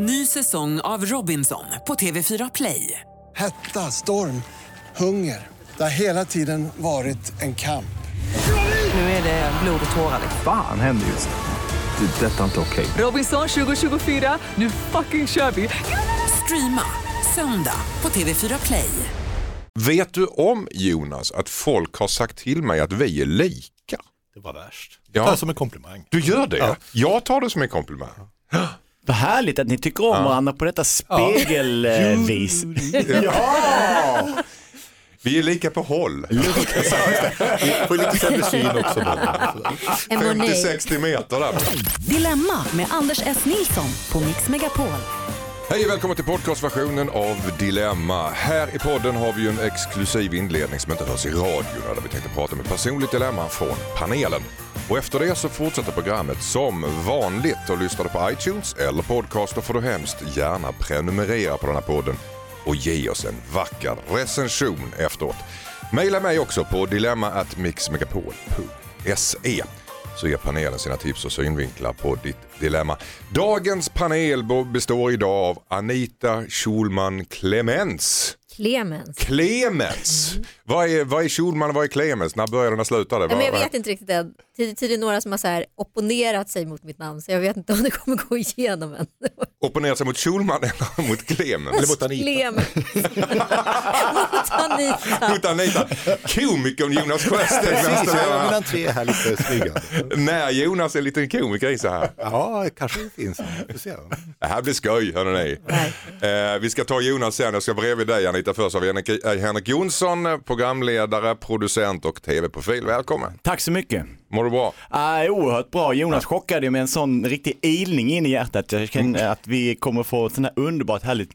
Ny säsong av Robinson på TV4 Play. Hetta, storm, hunger. Det har hela tiden varit en kamp. Nu är det blod och tårar. Fan händer just nu. Det. är Detta är inte okej. Robinson 2024, nu fucking kör vi! Streama söndag på TV4 Play. Vet du om Jonas att folk har sagt till mig att vi är lika? Det var värst. Ja. Jag tar det som en komplimang. Du gör det? Ja. Jag tar det som en komplimang. Vad härligt att ni tycker om varandra på detta spegelvis. Ja! Vi är lika på håll. Vi får lite sämre syn också. då. Sådär. 50-60 meter där. Dilemma med Anders S. Nilsson på Mix Megapol. Hej och välkommen till podcastversionen av Dilemma. Här i podden har vi ju en exklusiv inledning som inte hörs i radion där vi tänkte prata om ett personligt dilemma från panelen. Och efter det så fortsätter programmet som vanligt och lyssnar du på iTunes eller podcaster får du hemskt gärna prenumerera på den här podden och ge oss en vacker recension efteråt. Maila mig också på dilemma@mixmegapol.se så ger panelen sina tips och synvinklar på ditt dilemma. Dagens panel består idag av Anita Schulman Clemens. Clemens. Clemens! Vad, är, vad är Schulman och vad är Clemens? När började den och slutade? Nej, men jag vet inte riktigt än. Det är tydligen några som har så här opponerat sig mot mitt namn så jag vet inte om det kommer gå igenom än. Opponerar sig mot Schulman eller mot Clemens? Eller mot Anita. Clemens. mot Anita. Mot Anita. Komikern Jonas Sjöstedt. Precis, jag har mina tre här lite smygande. När Jonas är en liten komiker i så här. Ja, kanske det finns. Det här blir skoj, hörni. Eh, vi ska ta Jonas sen. Jag ska bredvid dig Anita. Först har vi Henrik, eh, Henrik Jonsson, eh, programledare, producent och tv-profil. Välkommen. Tack så mycket. Mår du bra? Uh, oerhört bra. Jonas chockade ju med en sån riktig ilning in i hjärtat. Jag känner att vi kommer få en sån här underbart härligt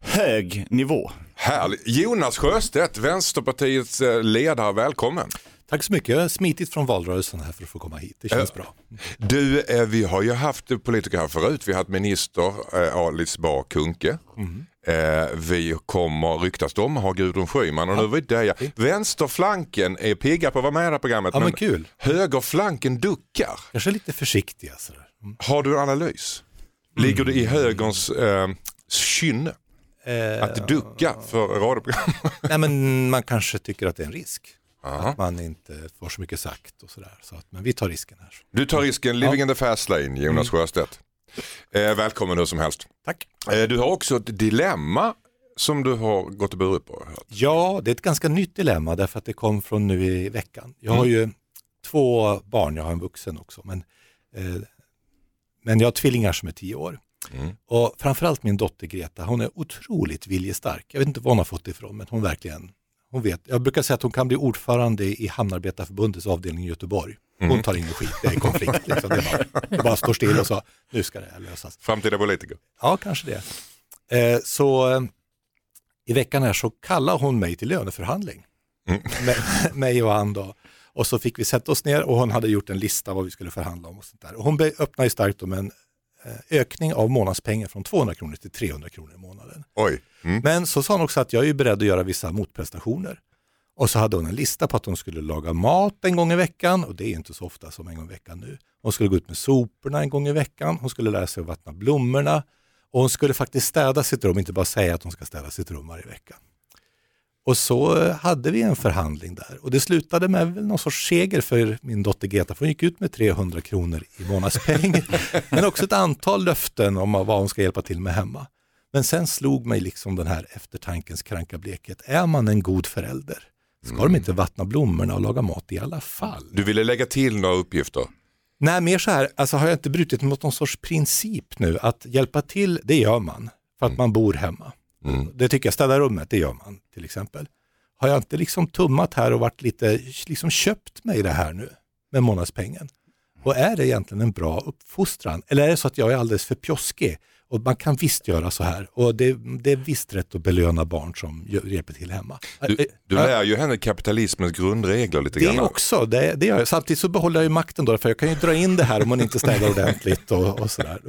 hög nivå. Härligt. Jonas Sjöstedt, Vänsterpartiets eh, ledare. Välkommen. Tack så mycket. Jag har smitit från valrörelsen här för att få komma hit. Det känns bra. Du, eh, vi har ju haft politiker här förut. Vi har haft minister eh, Alice Bah Kuhnke. Eh, vi kommer, ryktas det om, ha Gudrun Schyman och nu vet jag. Vänsterflanken är pigga på att vara med i det här programmet. Ja, men kul. högerflanken duckar. Kanske lite försiktiga. Mm. Har du en analys? Ligger det i högerns eh, kynne Eh, att ducka för radioprogram? nej, men man kanske tycker att det är en risk. Aha. Att man inte får så mycket sagt och sådär. Så att, men vi tar risken här. Du tar risken, living in the fast lane, Jonas Sjöstedt. Eh, välkommen hur som helst. Tack. Eh, du har också ett dilemma som du har gått och burit på. Ja, det är ett ganska nytt dilemma därför att det kom från nu i veckan. Jag har ju två barn, jag har en vuxen också, men, eh, men jag har tvillingar som är tio år. Mm. Och framförallt min dotter Greta, hon är otroligt viljestark. Jag vet inte var hon har fått det ifrån, men hon verkligen, hon vet. Jag brukar säga att hon kan bli ordförande i Hamnarbetarförbundets avdelning i Göteborg. Hon tar ingen skit, det är konflikt. Liksom. Det, bara, det bara står still och så, nu ska det här lösas. Framtida politiker. Ja, kanske det. Eh, så eh, i veckan här så kallade hon mig till löneförhandling. Med, mig och han då. Och så fick vi sätta oss ner och hon hade gjort en lista vad vi skulle förhandla om. Och sånt där. Och hon öppnade starkt om en ökning av månadspengen från 200 kronor till 300 kronor i månaden. Oj. Mm. Men så sa hon också att jag är beredd att göra vissa motprestationer. Och så hade hon en lista på att hon skulle laga mat en gång i veckan och det är inte så ofta som en gång i veckan nu. Hon skulle gå ut med soporna en gång i veckan, hon skulle lära sig att vattna blommorna och hon skulle faktiskt städa sitt rum, inte bara säga att hon ska städa sitt rum varje vecka. Och så eh, hade vi en förhandling där och det slutade med väl någon sorts seger för min dotter Greta, för hon gick ut med 300 kronor i månadspeng. men också ett antal löften om vad hon ska hjälpa till med hemma. Men sen slog mig liksom den här eftertankens kranka blekhet. Är man en god förälder? Ska de inte vattna blommorna och laga mat i alla fall? Du ville lägga till några uppgifter. Nej, mer så här, alltså har jag inte brutit mot någon sorts princip nu att hjälpa till, det gör man för att man bor hemma. Det tycker jag, städa rummet, det gör man till exempel. Har jag inte liksom tummat här och varit lite, liksom köpt mig det här nu med månadspengen? Och är det egentligen en bra uppfostran? Eller är det så att jag är alldeles för pjoskig? Och man kan visst göra så här och det, det är visst rätt att belöna barn som hjälper till hemma. Du, du lär ju henne kapitalismens grundregler lite Det grann. också, det, det gör jag. Samtidigt så behåller jag ju makten då, för jag kan ju dra in det här om man inte städar ordentligt och, och sådär.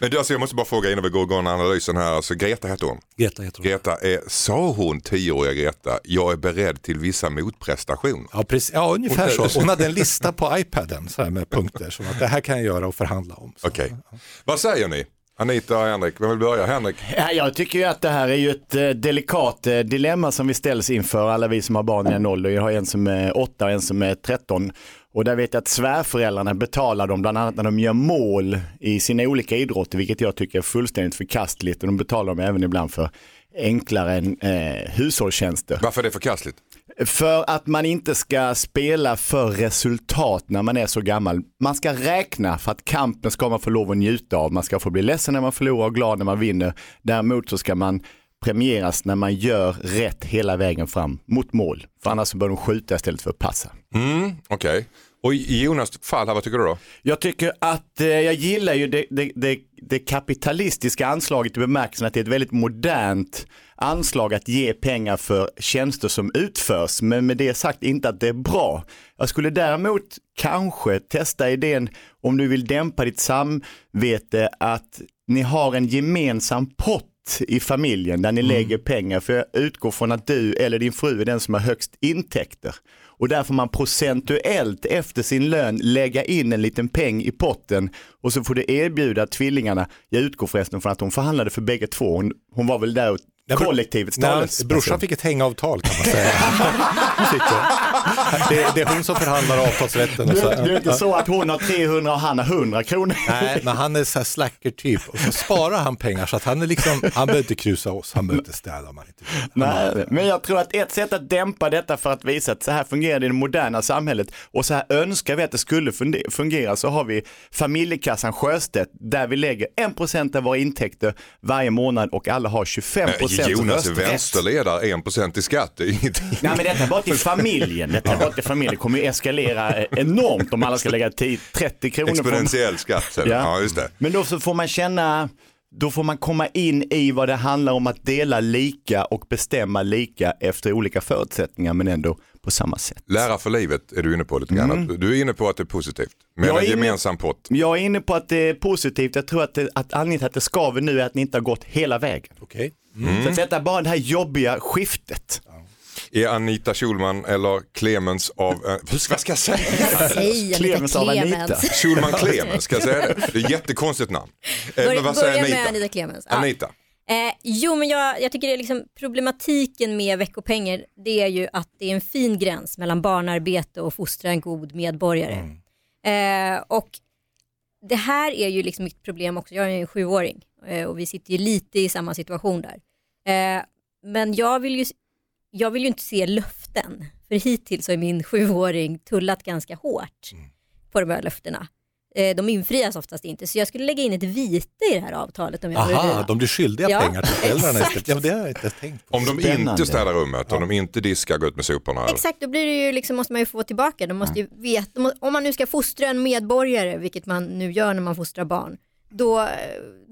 Men du, alltså, jag måste bara fråga innan vi går igång analysen här. Alltså, Greta heter hon. Greta heter hon. Greta, är, sa hon, tioåriga Greta, jag är beredd till vissa motprestationer? Ja, precis, ja, ungefär så. Hon hade en lista på iPaden så här med punkter som att det här kan jag göra och förhandla om. Okej. Vad säger ni? Anita och Henrik, vem vill börja? Henrik? Ja, jag tycker ju att det här är ju ett eh, delikat eh, dilemma som vi ställs inför, alla vi som har barn i den åldern. Jag har en som är 8 och en som är 13. Och där vet jag att svärföräldrarna betalar dem bland annat när de gör mål i sina olika idrotter, vilket jag tycker är fullständigt förkastligt. Och de betalar dem även ibland för enklare eh, hushållstjänster. Varför är det förkastligt? För att man inte ska spela för resultat när man är så gammal. Man ska räkna för att kampen ska man få lov att njuta av. Man ska få bli ledsen när man förlorar och glad när man vinner. Däremot så ska man premieras när man gör rätt hela vägen fram mot mål. För annars bör de skjuta istället för att passa. Mm, Okej. Och i Jonas fall här, vad tycker du då? Jag tycker att eh, jag gillar ju det, det, det, det kapitalistiska anslaget i bemärkelsen att det är ett väldigt modernt anslag att ge pengar för tjänster som utförs. Men med det sagt inte att det är bra. Jag skulle däremot kanske testa idén om du vill dämpa ditt samvete att ni har en gemensam pott i familjen där ni lägger pengar. För jag utgår från att du eller din fru är den som har högst intäkter. Och där får man procentuellt efter sin lön lägga in en liten peng i potten och så får du erbjuda tvillingarna, jag utgår förresten från att hon förhandlade för bägge två, hon, hon var väl där och Kollektivets talesperson. brorsan fick ett hängavtal kan man säga. Det. Det, det är hon som förhandlar avtalsrätten. Och Det så, är, det är inte så att hon har 300 och han har 100 kronor. Nej, men han är så här slacker typ och så sparar han pengar så att han är liksom, han behöver inte krusa oss, han behöver inte städa om han inte vill. Nej, men jag tror att ett sätt att dämpa detta för att visa att så här fungerar det i det moderna samhället och så här önskar vi att det skulle fungera så har vi familjekassan Sjöstedt där vi lägger 1% av våra intäkter varje månad och alla har 25% Eh, Jonas är vänsterledare, 1% i skatt, det är ingenting. Nej men detta är bara till familjen. Detta är bara till familjen. Det kommer ju eskalera enormt om alla ska lägga 10, 30 kronor på Exponentiell skatt. Ja. Ja, just det. Men då så får man känna, då får man komma in i vad det handlar om att dela lika och bestämma lika efter olika förutsättningar men ändå på samma sätt. Lära för livet är du inne på lite grann. Att Du är inne på att det är positivt med Jag en är inne- gemensam pott. Jag är inne på att det är positivt. Jag tror att, det, att anledningen till att det skaver nu är att ni inte har gått hela vägen. Okej. Så att detta är bara det här jobbiga skiftet. Är Anita Schulman eller Clemens av, eh, vad ska jag säga? Säg Clemens Anita av Anita. Schulman Clemens, ska jag säga det? Det är ett jättekonstigt namn. Eh, men vad säger börja Anita? med Anita Clemens. Ja. Anita. Eh, jo men jag, jag tycker det är liksom problematiken med veckopengen det är ju att det är en fin gräns mellan barnarbete och fostra en god medborgare. Eh, och det här är ju liksom mitt problem också, jag är en sjuåring eh, och vi sitter ju lite i samma situation där. Eh, men jag vill, ju, jag vill ju inte se löften, för hittills har min sjuåring tullat ganska hårt på de här löftena. Eh, de infrias oftast inte, så jag skulle lägga in ett vite i det här avtalet om jag Aha, de blir skyldiga Ja, pengar till föräldrarna istället. Ja, det har jag inte tänkt på. Om de Spännande. inte städar rummet, om de inte diskar, går ut med soporna. Exakt, då blir det ju liksom, måste man ju få tillbaka. De måste ju veta, om man nu ska fostra en medborgare, vilket man nu gör när man fostrar barn, då,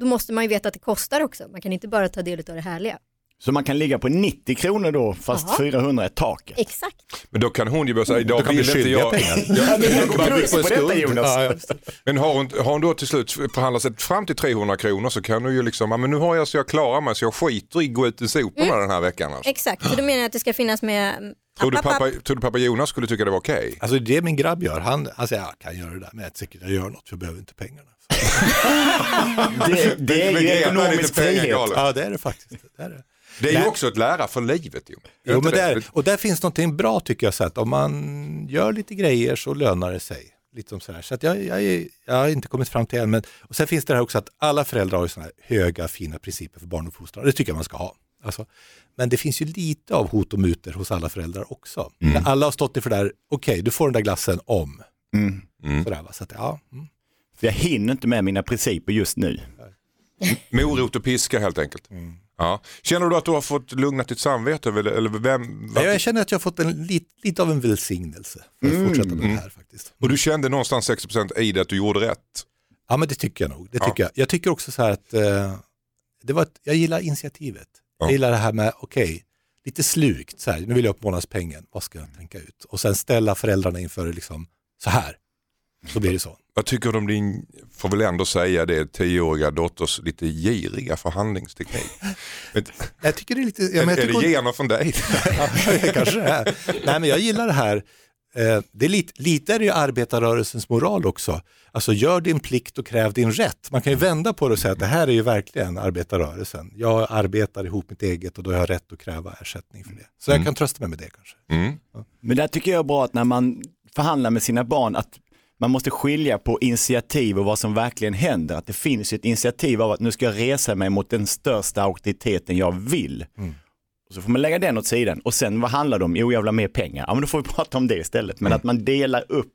då måste man ju veta att det kostar också. Man kan inte bara ta del av det härliga. Så man kan ligga på 90 kronor då fast Jaha. 400 är taket. Exakt. Men då kan hon ju börja säga, idag vill inte jag. Ja, men jag på detta. Jonas. Ja, har hon, har hon då till slut förhandlat sig fram till 300 kronor så kan du ju liksom, ja, men nu har jag så jag klarar mig så jag skiter i att gå ut i soporna Mm. den här veckan. Alltså. Exakt, så då menar jag att det ska finnas med Tror, du app, app, pappa, app. tror du pappa Jonas skulle tycka det var okej? Alltså det min grabb gör, han, han säger jag kan göra det där men jag säker jag gör något för jag behöver inte pengarna. Det, det är ju ekonomisk frihet. Ja det är det faktiskt. Det är det. Det är ju också ett lära för livet. Jo, Jo, men där, och där finns någonting bra tycker jag, så att om man gör lite grejer så lönar det sig. Lite som så här. så att jag, jag, jag har inte kommit fram till än, men och sen finns det här också att alla föräldrar har såna här höga fina principer för barnuppfostran, det tycker jag man ska ha. Alltså, men det finns ju lite av hot och muter hos alla föräldrar också. Där Alla har stått inför det där, okej du får den där glassen om. Mm. Sådär, va? Så att, ja, mm. Jag hinner inte med mina principer just nu. Morot och piska helt enkelt. Mm. Ja. Känner du att du har fått lugna ditt samvete? Eller, eller vem, Ja, Jag känner att jag har fått en, lite, lite av en välsignelse för att fortsätta med det här faktiskt. Och du kände någonstans 60% i det att du gjorde rätt? Ja men det tycker jag nog. Det Ja. tycker jag. jag tycker också så här att eh, det var ett, jag gillar initiativet. Ja. Jag gillar det här med, okej, lite slukt, så här, nu vill jag upp månadspengen, vad ska jag tänka ut? Och sen ställa föräldrarna inför liksom, så här, så blir det så. Vad tycker du om din, får väl ändå säga det, tioåriga dotters lite giriga förhandlingsteknik? Jag tycker det är lite, ja, är, men jag är tycker det gener från dig? Ja, kanske det är. Nej men jag gillar det här, Eh, det är lite, lite är det ju arbetarrörelsens moral också. Alltså gör din plikt och kräv din rätt. Man kan ju vända på det och säga att det här är ju verkligen arbetarrörelsen. Jag arbetar ihop mitt eget och då har jag rätt att kräva ersättning för det. Så jag kan trösta mig med det kanske. Mm. Men där tycker jag är bra att när man förhandlar med sina barn att man måste skilja på initiativ och vad som verkligen händer. Att det finns ett initiativ av att nu ska jag resa mig mot den största auktoriteten jag vill. Och så får man lägga den åt sidan och sen vad handlar det om? Jo, jag vill ha mer pengar. Ja, men då får vi prata om det istället. Men att man delar upp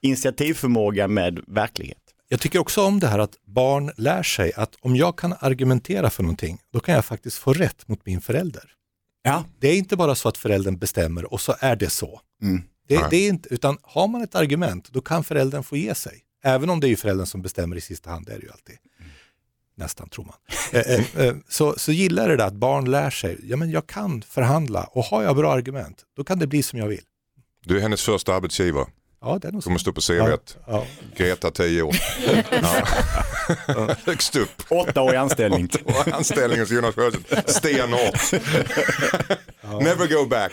initiativförmåga med verklighet. Jag tycker också om det här att barn lär sig att om jag kan argumentera för någonting, då kan jag faktiskt få rätt mot min förälder. Ja. Det är inte bara så att föräldern bestämmer och så är det så. Mm. Det, det är inte, utan har man ett argument, då kan föräldern få ge sig. Även om det är ju föräldern som bestämmer i sista hand, det är det ju alltid. Nästan tror man. Eh, eh, eh, så, så gillar det där att barn lär sig, ja men jag kan förhandla och har jag bra argument, då kan det bli som jag vill. Du är hennes första arbetsgivare. Ja, det är nog. Kommer stå på CV. Ja, ja. Greta 10 år. Ja. Högst upp. Åtta år i anställning. Och anställning hos Jonas Sjöstedt. Stenhårt. Never go back.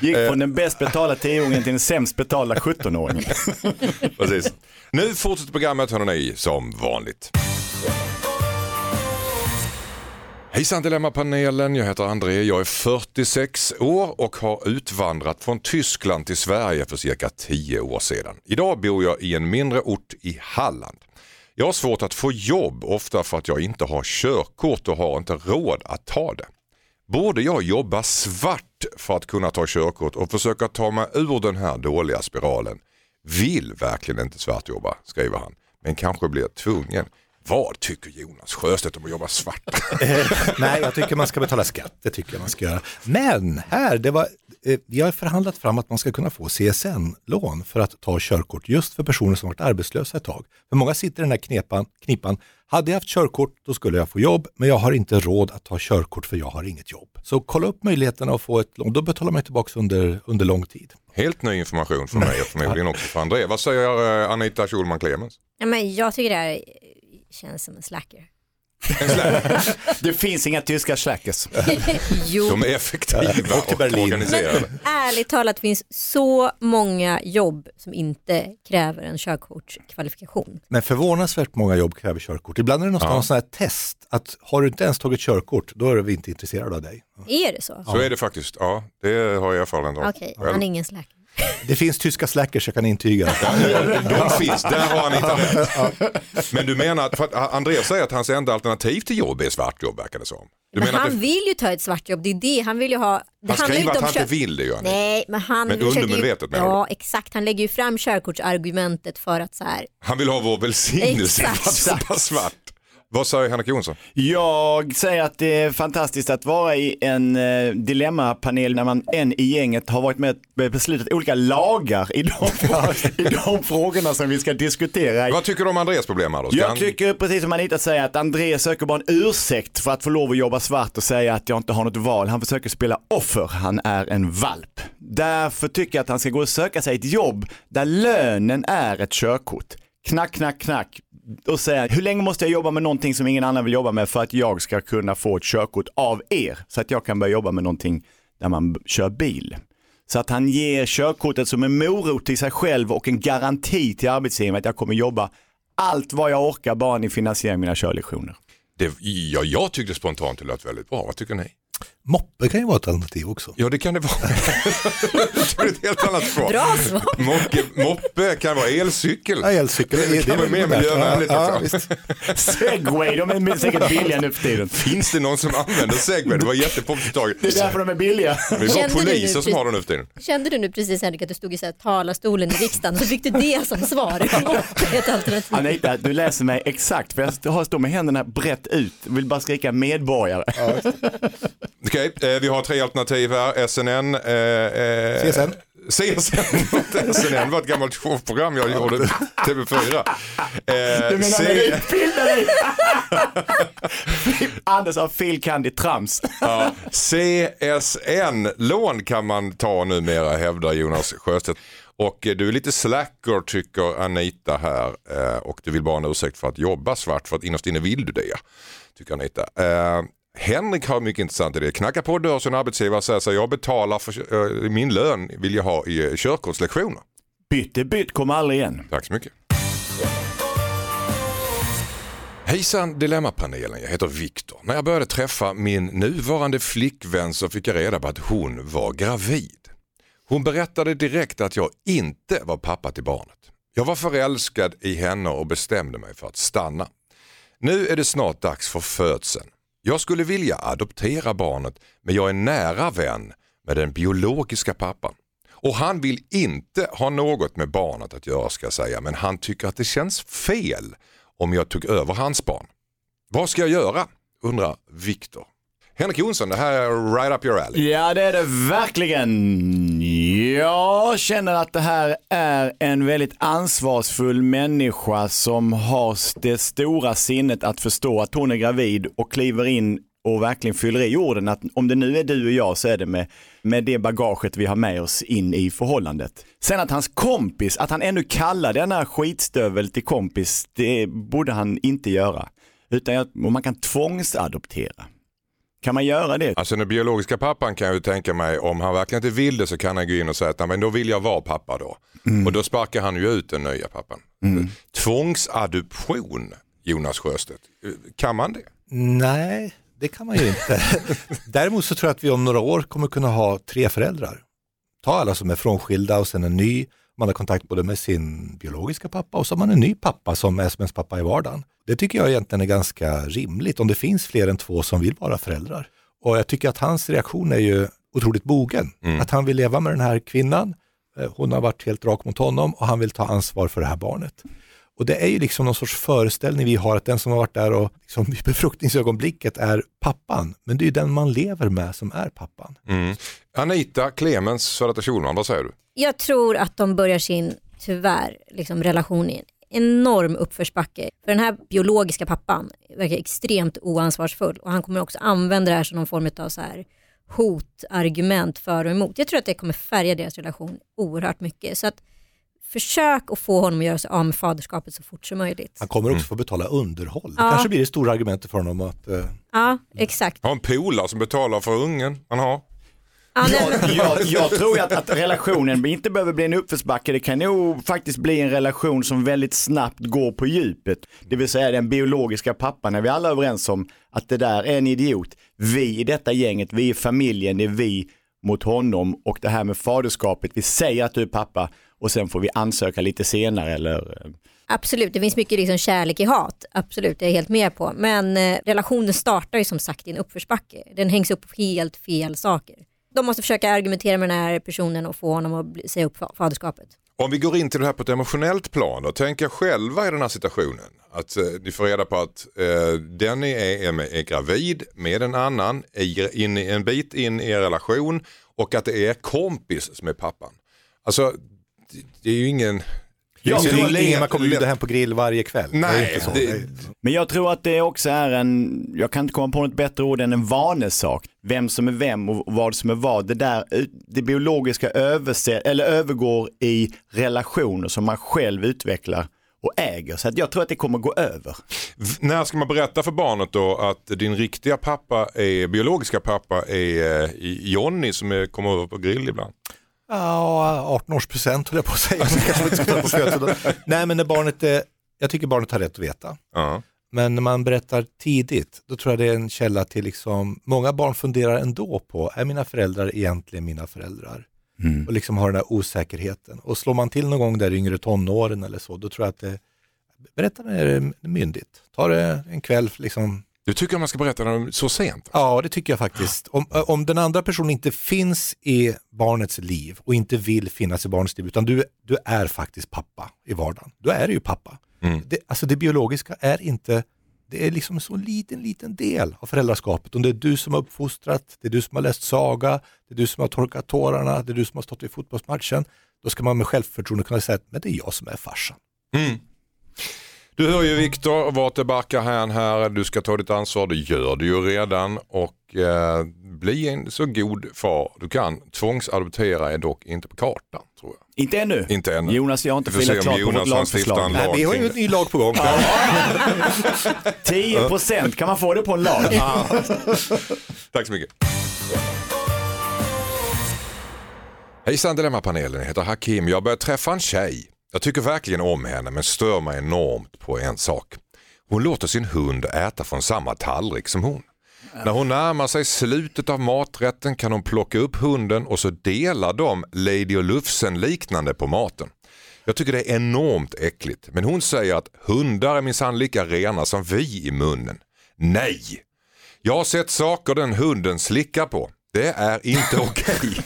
Gick från den bäst betalda tioåringen till den sämst betalda 17-åringen. Precis. Nu fortsätter programmet hörni som vanligt. Hejsan Dilemmapanelen, jag heter André, jag är 46 år och har utvandrat från Tyskland till Sverige för cirka 10 år sedan. Idag bor jag i en mindre ort i Halland. Jag har svårt att få jobb, ofta för att jag inte har körkort och har inte råd att ta det. Borde jag jobba svart för att kunna ta körkort och försöka ta mig ur den här dåliga spiralen? Vill verkligen inte svartjobba, skriver han, men kanske blir tvungen. Vad tycker Jonas Sjöstedt om att jobba svart? Nej, jag tycker man ska betala skatt, det tycker jag man ska göra. Men här, det var, eh, vi har förhandlat fram att man ska kunna få CSN-lån för att ta körkort just för personer som varit arbetslösa ett tag. För många sitter i den här knepan, knipan, hade jag haft körkort då skulle jag få jobb, men jag har inte råd att ta körkort för jag har inget jobb. Så kolla upp möjligheterna att få ett lån, då betalar man tillbaka under, under lång tid. Helt ny information för mig och förmodligen också för André. Vad säger eh, Anita Schulman Clemens? Ja, men jag tycker det här känns som en slacker. Det finns inga tyska slackers. Jo, De är effektiva Och och organiserade. ärligt talat finns så många jobb som inte kräver en körkortskvalifikation. Men förvånansvärt många jobb kräver körkort. Ibland är det någonstans Ja. ja. sån här test, att har du inte ens tagit körkort, då är vi inte intresserade av dig. Är det så? Så är det faktiskt, ja det har jag erfarenhet av. Okej, Själv. han är ingen slacker. Det finns tyska slackers, jag kan intyga. De finns, där har Anita rätt. Men du menar, för att Andreas säger att hans enda alternativ till jobb är svartjobb verkar det som. Du Men menar att han det, vill ju ta ett svartjobb, det är det han vill ju ha. Det han ju skriver att om han inte kör- vill det han inte. Nej, men han Men undermedvetet ju... menar? Ja, exakt. Han lägger ju fram körkortsargumentet för att så här, Han vill ha vår välsignelse Exakt. för att jobba svart. Vad säger Henrik Jonsson? Jag säger att det är fantastiskt att vara i en eh, dilemmapanel när man en i gänget har varit med och beslutat olika lagar i de, i de frågorna som vi ska diskutera. Vad tycker du om Andreas problem här då? Ska Jag han- tycker precis som Anita säger att André söker bara en ursäkt för att få lov att jobba svart och säga att jag inte har något val. Han försöker spela offer, han är en valp. Därför tycker jag att han ska gå och söka sig ett jobb där lönen är ett körkort. Knack, knack, knack och säga hur länge måste jag jobba med någonting som ingen annan vill jobba med för att jag ska kunna få ett körkort av er så att jag kan börja jobba med någonting där man kör bil. Så att han ger körkortet som en morot till sig själv och en garanti till arbetsgivaren att jag kommer jobba allt vad jag orkar bara ni finansierar mina körlektioner. Det, ja, jag tyckte spontant det lät väldigt bra. Vad tycker ni? Moppe kan ju vara ett alternativ också. Ja, det kan det vara. det är ett helt annat svar. bra svar. Moppe, moppe kan vara elcykel. Ja, elcykel, Det kan vara mer miljövänligt Ja, också. Segway, de är säkert billiga nu för tiden. Finns det någon som använder segway? Det var jättepopulärt. Det är därför de är billiga. Det Kände du poliser som har det nu för tiden. Kände du nu precis Henrik att du stod i så här talarstolen i riksdagen så fick du det som svar? Det är ett alternativ. Anita, du läser mig exakt för jag har- står med händerna brett ut. Vill bara skrika medborgare. Okej, eh, vi har tre alternativ här. SNN. Eh, eh, CSN. CSN. SNN var ett gammalt showprogram jag gjorde TV4. Eh, Du menar C- utbilda dig? Anders har fil. trams. Ja, CSN-lån kan man ta numera hävdar Jonas Sjöstedt. Och eh, du är lite slacker tycker Anita här och du vill bara ha en ursäkt för att jobba svart för att innerst inne vill du det. Tycker Anita. Henrik har mycket intressant idé. Knackar på dörr som arbetsgivare och säger så jag betalar för eh, min lön vill jag ha i eh, körkortslektioner. Bytt är bytt, kom aldrig igen. Tack så mycket. Hejsan Dilemmapanelen, jag heter Viktor. När jag började träffa min nuvarande flickvän så fick jag reda på att hon var gravid. Hon berättade direkt att jag inte var pappa till barnet. Jag var förälskad i henne och bestämde mig för att stanna. Nu är det snart dags för födseln. Jag skulle vilja adoptera barnet men jag är nära vän med den biologiska pappan. Och han vill inte ha något med barnet att göra ska jag säga men han tycker att det känns fel om jag tog över hans barn. Vad ska jag göra? undrar Viktor. Henrik Jonsson, det här är right up your alley. Ja, det är det verkligen. Jag känner att det här är en väldigt ansvarsfull människa som har det stora sinnet att förstå att hon är gravid och kliver in och verkligen fyller i orden att om det nu är du och jag så är det med, med det bagaget vi har med oss in i förhållandet. Sen att hans kompis, att han ännu kallar denna skitstövel till kompis, det borde han inte göra. Utan att man kan tvångsadoptera. Kan man göra det? Alltså den biologiska pappan kan jag ju tänka mig, om han verkligen inte vill det så kan han gå in och säga att "Nej, men då vill jag vara pappa då. Och då sparkar han ju ut den nya pappan. Tvångsadoption, Jonas Sjöstedt, kan man det? Nej, det kan man ju inte. Däremot så tror jag att vi om några år kommer kunna ha tre föräldrar. Ta alla som är frånskilda och sen en ny. Man har kontakt både med sin biologiska pappa och så har man en ny pappa som är som ens pappa i vardagen. Det tycker jag egentligen är ganska rimligt om det finns fler än två som vill vara föräldrar. Och jag tycker att hans reaktion är ju otroligt bogen. Att han vill leva med den här kvinnan. Eh, Hon har varit helt rak mot honom och han vill ta ansvar för det här barnet. Och det är ju liksom någon sorts föreställning vi har att den som har varit där och liksom i befruktningsögonblicket är pappan. Men det är ju den man lever med som är pappan. Mm. Anita Clemens, detta Schulman, vad säger du? Jag tror att de börjar sin, tyvärr, liksom relation i en enorm uppförsbacke. För den här biologiska pappan verkar extremt oansvarsfull och han kommer också använda det här som någon form av så här hotargument för och emot. Jag tror att det kommer färga deras relation oerhört mycket. Så att försök att få honom att göra sig av med faderskapet så fort som möjligt. Han kommer också få betala underhåll. Det Ja. kanske blir det stora argumentet för honom att eh, Ja, exakt. Har en polare som betalar för ungen han har. Ja, Jag, jag, jag tror att, att relationen inte behöver bli en uppförsbacke. Det kan nog faktiskt bli en relation som väldigt snabbt går på djupet. Det vill säga den biologiska pappan, är vi alla överens om att det där är en idiot. Vi i detta gänget, vi i familjen, det är vi mot honom och det här med faderskapet. Vi säger att du är pappa och sen får vi ansöka lite senare eller eh, Absolut, det finns mycket liksom kärlek i hat. Absolut, det är jag helt med på. Men eh, relationen startar ju som sagt i en uppförsbacke. Den hängs upp på helt fel saker. De måste försöka argumentera med den här personen och få honom att bli- säga upp fa- faderskapet. Om vi går in till det här på ett emotionellt plan och tänker själva i den här situationen. Att eh, ni får reda på att eh, den ni är, är, med, är gravid med en annan, är in, i- en bit in i er relation och att det är kompis som är pappan. Alltså, det, det är ju ingen... Ja, det är det ingen man kommer bjuda hem på grill varje kväll. det är Nej, så. det- Men jag tror att det också är en, jag kan inte komma på något bättre ord än en vanesak. Vem som är vem och vad som är vad. Det där, det biologiska överse, eller övergår i relationer som man själv utvecklar och äger. Så att jag tror att det kommer gå över. V- När ska man berätta för barnet då att din riktiga pappa, är, biologiska pappa är eh, Jonny som är, kommer över på grill ibland? Ja, 18-årspresent höll jag på att säga. På. Nej, men när barnet är, jag tycker barnet har rätt att veta. Ja. Men när man berättar tidigt, då tror jag det är en källa till liksom, många barn funderar ändå på, är mina föräldrar egentligen mina föräldrar? Och liksom har den här osäkerheten. Och slår man till någon gång där i yngre tonåren eller så, då tror jag att det, berätta när det är myndigt. Ta det en kväll liksom, Du tycker att man ska berätta när de är så sent? Ja, det tycker jag faktiskt. Om, om den andra personen inte finns i barnets liv och inte vill finnas i barnets liv, utan du, du är faktiskt pappa i vardagen. Då är du ju pappa. Mm. Det, alltså det biologiska är inte, det är liksom en så liten, liten del av föräldraskapet. Om det är du som har uppfostrat, det är du som har läst saga, det är du som har torkat tårarna, det är du som har stått vid fotbollsmatchen. Då ska man med självförtroende kunna säga att men det är jag som är farsan. Mm. Du hör ju Viktor, vart det barkar hän här, du ska ta ditt ansvar, det gör du ju redan och eh, bli en så god far du kan. Tvångsadoptera är dock inte på kartan tror jag. Inte ännu. Inte ännu. Jonas, jag har inte filat klart på Jonas vårt stiftar en lagförslag. lag. Nej, vi har ju en ny lag på gång. 10 procent, kan man få det på en lag? Tack så mycket. Hejsan Dilemmapanelen, jag heter Hakim. Jag har börjat träffa en tjej. Jag tycker verkligen om henne men stör mig enormt på en sak. Hon låter sin hund äta från samma tallrik som hon. När hon närmar sig slutet av maträtten kan hon plocka upp hunden och så delar de Lady och Lufsen liknande på maten. Jag tycker det är enormt äckligt men hon säger att hundar är minsann lika rena som vi i munnen. Nej! Jag har sett saker den hunden slickar på. Det är inte okej.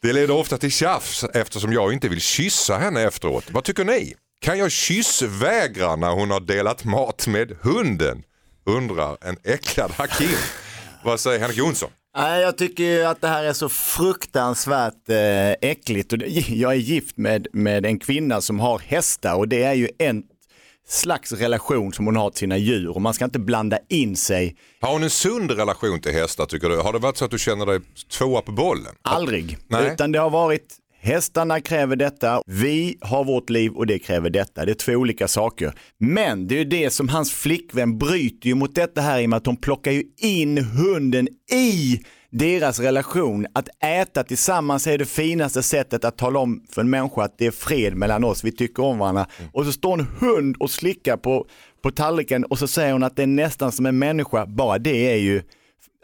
Det leder ofta till tjafs eftersom jag inte vill kyssa henne efteråt. Vad tycker ni? Kan jag kyssvägra när hon har delat mat med hunden? Undrar en äcklad Hakim. Vad säger Henrik Jonsson? Nej, jag tycker ju att det här är så fruktansvärt eh, äckligt. Jag är gift med, med en kvinna som har hästar och det är ju en slags relation som hon har till sina djur och man ska inte blanda in sig, Har hon en sund relation till hästar tycker du? Har det varit så att du känner dig tvåa på bollen? aldrig. Nej. Utan det har varit hästarna kräver detta, vi har vårt liv och det kräver detta. Det är två olika saker. Men det är ju det som hans flickvän bryter ju mot detta här i och med att hon plockar ju in hunden i deras relation. Att äta tillsammans är det finaste sättet att tala om för en människa att det är fred mellan oss, vi tycker om varandra. Och så står en hund och slickar på, på tallriken och så säger hon att det är nästan som en människa, bara det är ju,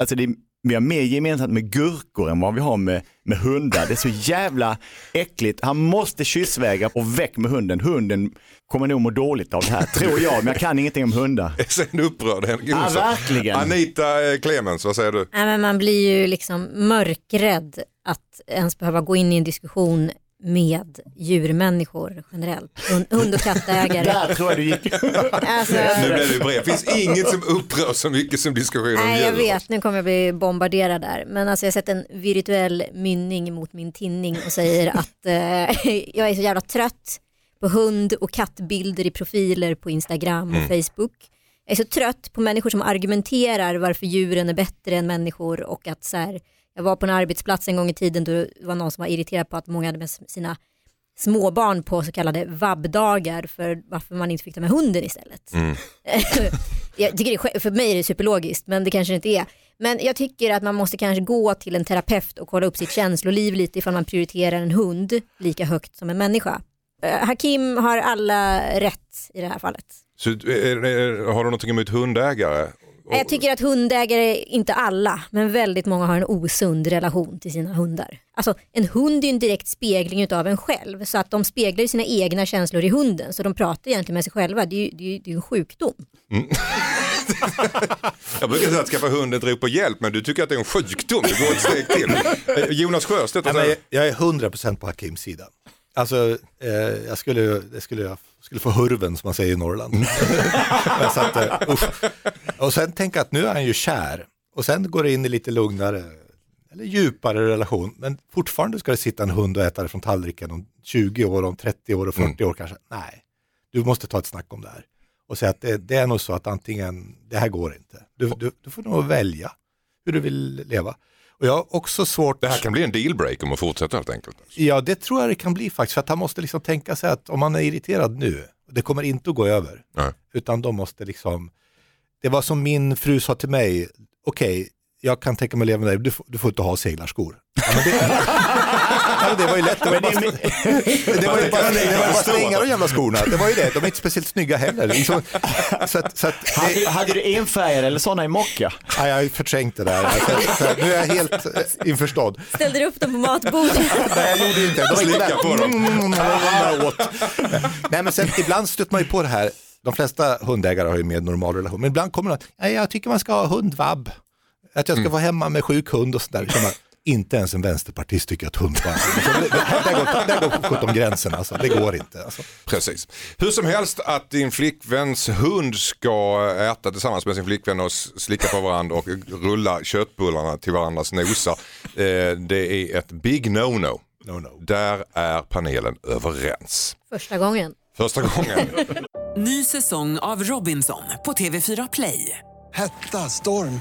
alltså det är, vi har mer gemensamt med gurkor än vad vi har med, med hundar. Det är så jävla äckligt. Han måste kyssvägra och väck med hunden. Hunden kommer nog må dåligt av det här, tror jag, men jag kan ingenting om hundar. Är sen upprörd Henrik Ja, verkligen. Anita eh, Clemens, vad säger du? Nej, men man blir ju liksom mörkrädd att ens behöva gå in i en diskussion med djurmänniskor generellt. Hund- och kattägare. Där tror jag du gick. Alltså, Nu ju brev. Det finns inget som upprör så mycket som diskussion om Nej jag djur. vet, nu kommer jag bli bombarderad där. Men alltså jag har sett en virtuell mynning mot min tinning och säger att eh, jag är så jävla trött på hund och kattbilder i profiler på Instagram och Facebook. Jag är så trött på människor som argumenterar varför djuren är bättre än människor och att så här, jag var på en arbetsplats en gång i tiden då det var någon som var irriterad på att många hade med sina småbarn på så kallade vabbdagar för varför man inte fick ta med hunden istället. jag tycker det för mig är det superlogiskt men det kanske inte är. Men jag tycker att man måste kanske gå till en terapeut och kolla upp sitt känsloliv lite ifall man prioriterar en hund lika högt som en människa. Eh, Hakim har alla rätt i det här fallet. Så, är, är, har du någonting emot hundägare? Jag tycker att hundägare, inte alla, men väldigt många har en osund relation till sina hundar. Alltså en hund är ju en direkt spegling av en själv så att de speglar sina egna känslor i hunden så de pratar egentligen med sig själva. Det är ju, det är ju, det är en sjukdom. Jag brukar säga att skaffa hund är ett rop på hjälp men du tycker att det är en sjukdom. Det går ett steg till. Jonas Sjöstedt, jag, jag är 100% på Hakims sida. Alltså, eh, jag skulle, det skulle, jag skulle få hurven som man säger i Norrland. Så att, eh, usch. och sen tänka att nu är han ju kär och sen går det in i lite lugnare eller djupare relation. Men fortfarande ska det sitta en hund och äta det från tallriken om 20 år, om 30 år och 40 år kanske. Nej, du måste ta ett snack om det här. Och säga att det, det är nog så att antingen, det här går inte. Du, du, du får nog välja hur du vill leva. Och jag har också svårt... Det här kan bli en dealbreaker om att fortsätta helt enkelt. Ja, det tror jag det kan bli faktiskt. För att han måste liksom tänka sig att om han är irriterad nu, det kommer inte att gå över. Nej. Utan de måste liksom, det var som min fru sa till mig, okej, jag kan tänka mig att leva med dig, du, får- du får inte ha seglarskor. Ja, men det, ja, det var ju lätt, det var, bara, det var ju bara, det var ju bara slänga de jävla skorna. Det var ju det, de är inte speciellt snygga heller. Liksom, så att, så att, det, Hade, hade du enfärgade eller sådana i mocka? ja, jag har förträngt det där. Så nu är jag helt eh, införstådd. Ställde du upp dem på matbordet? Nej, jag gjorde inte det. De Slicka på dem. Mm, mm, mm, åt. Nej, men sen ibland stöter man ju på det här. De flesta hundägare har ju mer normal relation. Men ibland kommer det att "Nej, jag tycker man ska ha hundvabb. Att jag ska vara hemma med sjuk hund och sådär. Så man, Inte ens en vänsterpartist tycker att hundvabb. Så det- det- Där går, där går sjutton gränsen alltså. Det går inte. Alltså. Precis. Hur som helst att din flickväns hund ska äta tillsammans med sin flickvän och slicka på varandra och rulla köttbullarna till varandras nosar. Eh, det är ett big no-no. No, no. Där är panelen överens. Första gången. Första gången. Ny säsong av Robinson på TV4 Play. Hetta, storm,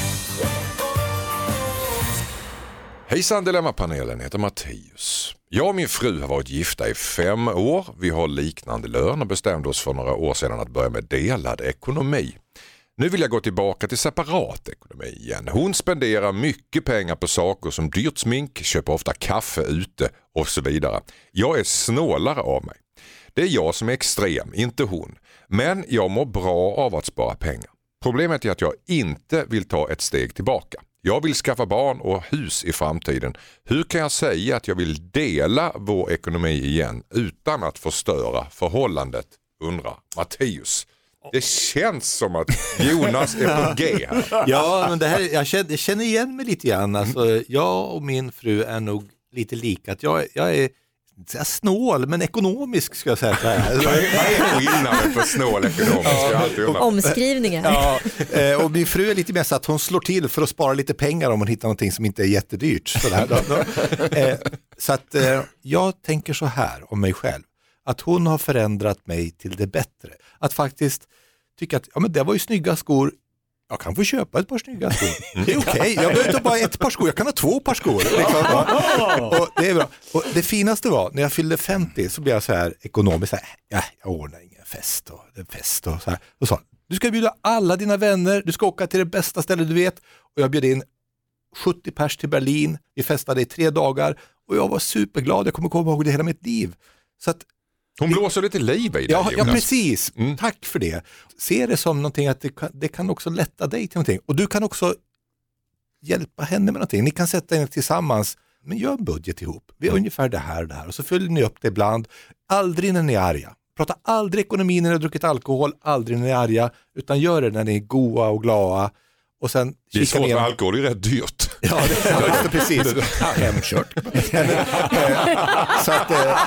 Hejsan Dilemmapanelen, heter Mattias. Jag och min fru har varit gifta i fem år. Vi har liknande lön och bestämde oss för några år sedan att börja med delad ekonomi. Nu vill jag gå tillbaka till separat ekonomi igen. Hon spenderar mycket pengar på saker som dyrt smink, köper ofta kaffe ute och så vidare. Jag är snålare av mig. Det är jag som är extrem, inte hon. Men jag mår bra av att spara pengar. Problemet är att jag inte vill ta ett steg tillbaka. Jag vill skaffa barn och hus i framtiden. Hur kan jag säga att jag vill dela vår ekonomi igen utan att förstöra förhållandet? Undrar Matteus. Det känns som att Jonas är på G här. Ja, men det här, jag, känner, jag känner igen mig lite grann. Alltså, jag och min fru är nog lite lika. Att jag, jag är säga snål, men ekonomisk ska jag säga. Vad är, skillnaden för snål ekonomisk? Undrat. Omskrivningar. Ja, eh, och min fru är lite mer så att hon slår till för att spara lite pengar om hon hittar någonting som inte är jättedyrt. Så, där. Då, då, eh, så att eh, jag tänker så här om mig själv, att hon har förändrat mig till det bättre. Att faktiskt tycka att ja, men det var ju snygga skor, jag kan få köpa ett par snygga skor. Det är okej, jag behöver inte bara ett par skor, jag kan ha två par skor. Liksom. Och det, är bra. Och det finaste var, när jag fyllde 50 så blev jag så här ekonomiskt, så här, ja, jag ordnar ingen fest och en fest och så här. Och sa, du ska bjuda alla dina vänner, du ska åka till det bästa stället du vet. Och jag bjöd in 70 pers till Berlin, vi festade i tre dagar och jag var superglad, jag kommer komma ihåg det hela mitt liv. Så att Hon blåser lite liv i dig Ja, ja precis. Tack för det. Se det som någonting att det kan, det kan också lätta dig till någonting. Och du kan också hjälpa henne med någonting. Ni kan sätta er tillsammans, men gör en budget ihop. Vi har ungefär det här och det här. Och så följer ni upp det ibland. Aldrig när ni är arga. Prata aldrig ekonomi när ni har druckit alkohol, aldrig när ni är arga, utan gör det när ni är goa och glada. Och sen Det är svårt med alkohol, det är rätt dyrt. Ja, det det, precis. Hemkört. så att, eh,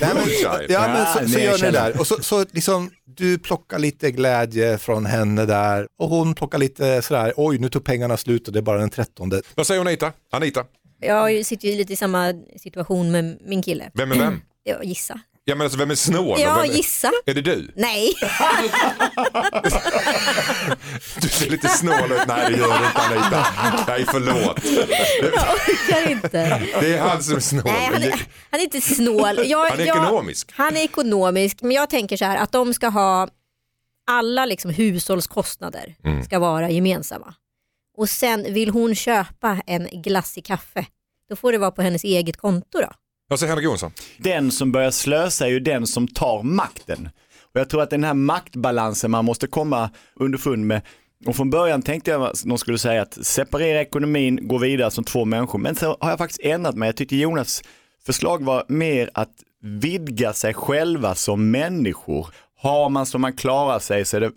nej, men, ja, men så, så jag gör ni känner- det där. Och så, så liksom, du plockar lite glädje från henne där och hon plockar lite sådär, oj nu tog pengarna slut och det är bara den trettonde. Vad säger Anita? Anita, Jag sitter ju lite i samma situation med min kille. vem är vem? Ja, gissa. Ja, men alltså, vem är snål? Ja, vem är... gissa. är det du? Nej, Du ser lite snål ut. Nej, det gör du inte Anita. Nej, förlåt. jag orkar inte. Det är han som är snål. Nej, han är, han är inte snål. Jag, Han är jag- ekonomisk. Han är ekonomisk, men jag tänker så här att de ska ha alla liksom hushållskostnader Mm. ska vara gemensamma. Och sen vill hon köpa en glassig kaffe, då får det vara på hennes eget konto då. Vad säger Henrik Jonsson? Den som börjar slösa är ju den som tar makten. Och jag tror att den här maktbalansen man måste komma underfund med. Och från början tänkte jag att någon skulle säga att separera ekonomin, gå vidare som två människor. Men så har jag faktiskt ändrat mig. Jag tyckte Jonas förslag var mer att vidga sig själva som människor. Har man som man klarar sig så är det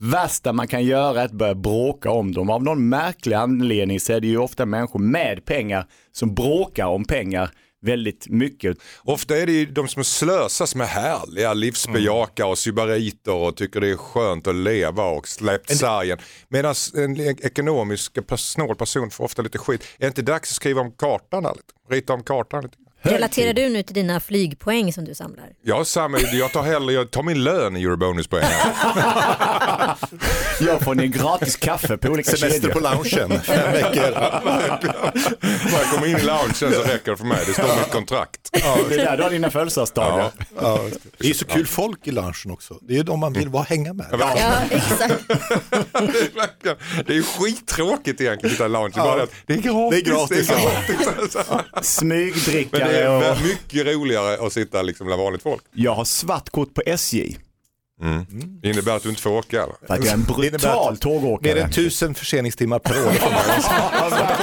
värsta man kan göra att börja bråka om dem. Av någon märklig anledning så är det ju ofta människor med pengar som bråkar om pengar väldigt mycket. Ofta är det ju de som slösar som är härliga, livsbejakare och sybariter och tycker det är skönt att leva och släppt sargen. Medan en ekonomisk pers- snål person får ofta lite skit. Är det inte dags att skriva om kartan lite? Rita om kartan lite? Relaterar du nu till dina flygpoäng som du samlar? Jag, samma, jag tar hellre, jag tar min lön i Eurobonuspoäng. Jag får ni gratis kaffe på olika Semester kedjor. på loungen, fem veckor. Jag kommer in i loungen så räcker det för mig, det står i mitt kontrakt. Det är där du har dina födelsedagsdagar. Ja, det är så kul folk i lunchen också. Det är ju de man vill vara hänga med. Ja, exakt. Det är ju skittråkigt egentligen att sitta i loungen. Bara det är gratis. Det är gratis, Det är ja. gratis. Men Smygdrickare det är och mycket roligare att sitta liksom bland vanligt folk. jag har svart kort på SJ. Mm. Innebär att du inte får åka eller? För att jag är en Det brutal tågåkare. Mer än tusen förseningstimmar per år.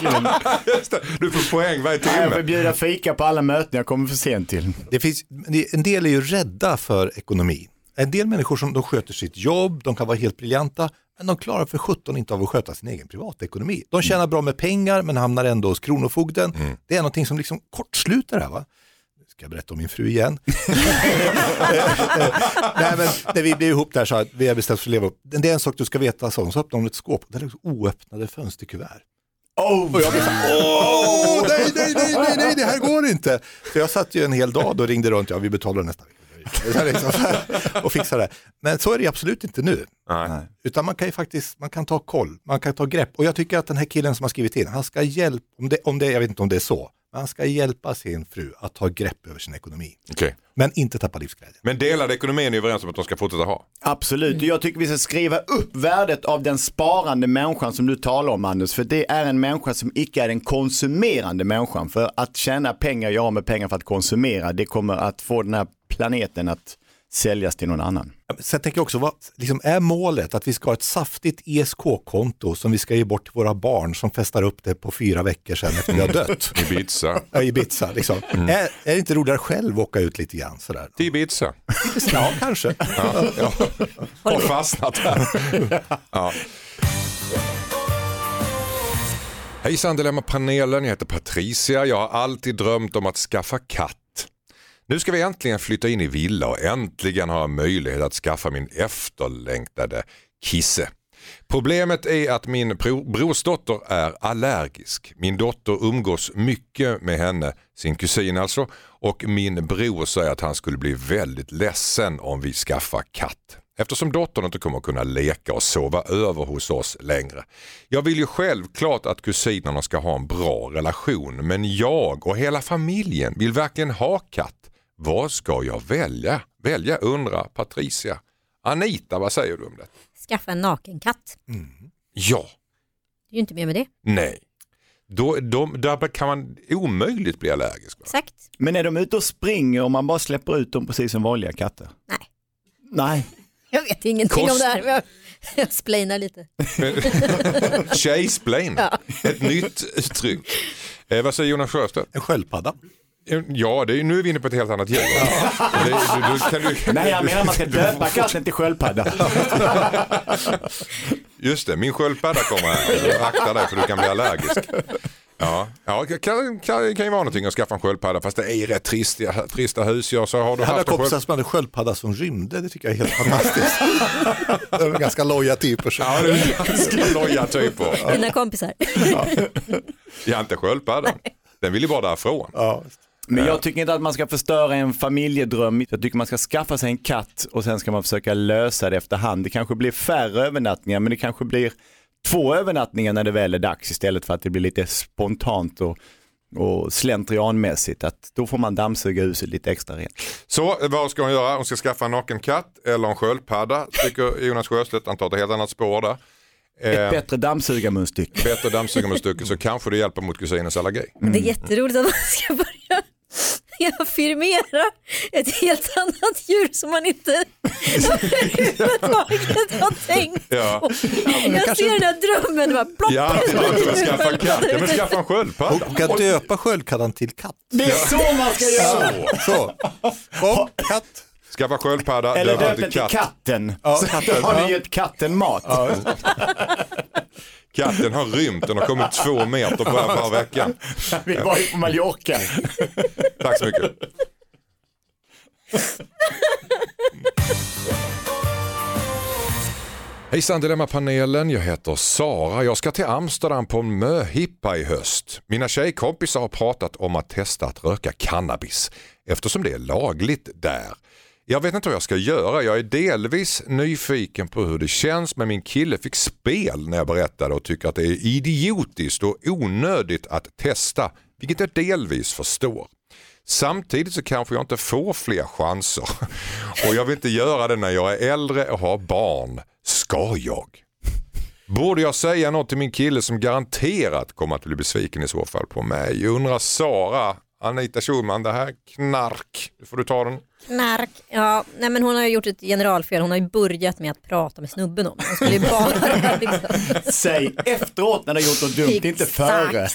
Ja, det, du får poäng varje Nej, Jag får timme. bjuda fika på alla möten jag kommer för sent till. Det finns, det- en del är ju rädda för ekonomi. En del människor som de sköter sitt jobb, de kan vara helt briljanta, men de klarar för 17 inte av att sköta sin egen privatekonomi. De tjänar bra med pengar men hamnar ändå hos Kronofogden. Det är någonting som liksom kortsluter det här. Va? Nu ska jag berätta om min fru igen. Nej, men när vi blev ihop där så att vi har bestämt oss för att leva upp. Det är en sak du ska veta, så, så öppnar hon ett skåp, där är oöppnade fönsterkuvert. Oh, Och jag blev så här, åh, nej, nej, nej, nej, nej, det här går inte. Så jag satt ju en hel dag och ringde runt, ja vi betalar nästa vecka. Liksom, och fixade det. Men så är det absolut inte nu. Nej. Utan man kan ju faktiskt, man kan ta koll, man kan ta grepp. Och jag tycker att den här killen som har skrivit in, han ska hjälpa, om det, om det, jag vet inte om det är så, men han ska hjälpa sin fru att ta grepp över sin ekonomi. Okej. Men inte tappa livsglädjen. Men delad ekonomi är ni överens om att de ska fortsätta ha? Absolut, jag tycker vi ska skriva upp värdet av den sparande människan som du talar om Anders. För det är en människa som icke är den konsumerande människan. För att tjäna pengar, göra med pengar för att konsumera, det kommer att få den här planeten att säljas till någon annan. Tänker jag också, vad liksom är målet att vi ska ha ett saftigt ISK-konto som vi ska ge bort till våra barn som festar upp det på fyra veckor sedan efter vi har dött? Ibiza. Ja, Ibiza, liksom. Är, är det inte roligare själv att åka ut lite grann sådär? Till Ibiza. Ja, kanske. Ja, ja. Har fastnat här. Ja. Hejsan Dilemma-panelen, jag heter Patricia. Jag har alltid drömt om att skaffa katt. Nu ska vi äntligen flytta in i villa och äntligen ha möjlighet att skaffa min efterlängtade Kisse. Problemet är att min brorsdotter är allergisk. Min dotter umgås mycket med henne, sin kusin alltså, och min bror säger att han skulle bli väldigt ledsen om vi skaffar katt. Eftersom dottern inte kommer kunna leka och sova över hos oss längre. Jag vill ju självklart att kusinerna ska ha en bra relation men jag och hela familjen vill verkligen ha katt. Vad ska jag välja? Välja undrar Patricia. Anita, vad säger du om det? Skaffa en nakenkatt. Ja, Det är ju inte mer med det. nej. Då, de, där kan man omöjligt bli allergisk. Va? Exakt. Men är de ute och springer och man bara släpper ut dem precis som vanliga katter? Nej. Nej. Jag vet ingenting Kost- om det här. men Jag, jag splainar lite. Tjejsplain, ett nytt uttryck. Eh, vad säger Jonas Sjöstedt? En sköldpadda. Ja, det är, nu är vi inne på ett helt annat djur. Det, du, du, kan du, Nej, jag menar man ska döpa katten till sköldpadda. Just det, min sköldpadda kommer här. Akta dig för du kan bli allergisk. Ja, ja det kan, kan, kan ju vara någonting att skaffa en sköldpadda fast det är rätt tristiga, trista husdjur. Så har du Jag hade haft en kompisar sköld... som hade sköldpadda som rymde, det tycker jag är helt fantastiskt. De är ganska loja typer. Så. Ja, det är ganska loja typer. Mina kompisar. Ja, inte sköldpaddan. Den vill ju bara därifrån. Ja. Men jag tycker inte att man ska förstöra en familjedröm. Jag tycker man ska skaffa sig en katt och sen ska man försöka lösa det efterhand. Det kanske blir färre övernattningar men det kanske blir två övernattningar när det väl är dags istället för att det blir lite spontant och, och slentrianmässigt. Att då får man dammsuga huset lite extra rent. Så vad ska hon göra? Hon ska skaffa en naken katt eller en sköldpadda tycker Jonas Sjöstedt. Han tar ett helt annat spår där. Ett Eh, bättre dammsugarmunstycke. bättre dammsugarmunstycke så kanske det hjälper mot kusinens allergi. Det är jätteroligt att man ska börja affirmera ett helt annat djur som man inte överhuvudtaget har tänkt Ja. på. Jag ser den här drömmen bara plopp. Ja, skaffa en katt. Ja, men skaffa en sköldpadda. Hon kan döpa sköldpaddan till katt. Det är så man ska göra! Så, kom, katt. Skaffa sköldpadda, Eller döp den till katt. katten. Ja, katten. har Ja. ni gett katten mat. Katten har rymt, den har kommit två meter på bara veckan. Vi var ju på Mallorca. Tack så mycket. Hejsan Dilemma-panelen, jag heter Sara. Jag ska till Amsterdam på en möhippa i höst. Mina tjejkompisar har pratat om att testa att röka cannabis eftersom det är lagligt där. Jag vet inte vad jag ska göra. Jag är delvis nyfiken på hur det känns men min kille fick spel när jag berättade och tycker att det är idiotiskt och onödigt att testa, vilket jag delvis förstår. Samtidigt så kanske jag inte får fler chanser och jag vill inte göra det när jag är äldre och har barn. Ska jag? Borde jag säga något till min kille som garanterat kommer att bli besviken i så fall på mig? Undrar Sara, Anita Schulman, det här knark, nu får du ta den. Knark. Ja, nej men hon har ju gjort ett generalfel. Hon har ju börjat med att prata med snubben om det. Hon skulle ju bara liksom. Säg efteråt när du har gjort något dumt, inte före.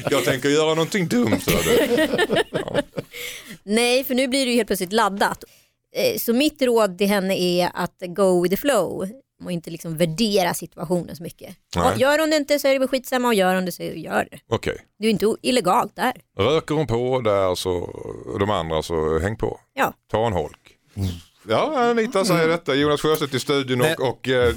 Jag tänker göra någonting dumt. du. Nej, för nu blir det ju helt plötsligt laddat. Eh, Så mitt råd till henne är att go with the flow och inte liksom värdera situationen så mycket. Nej. Ja, Gör hon det inte så är det väl skitsamma och gör hon det så gör det. Okej, Det är inte illegalt där. röker hon på där så och de andra så häng på. Ja. Ta en holk. Ja, Anita säger detta. Jonas Sjöstedt i studion och, och eh,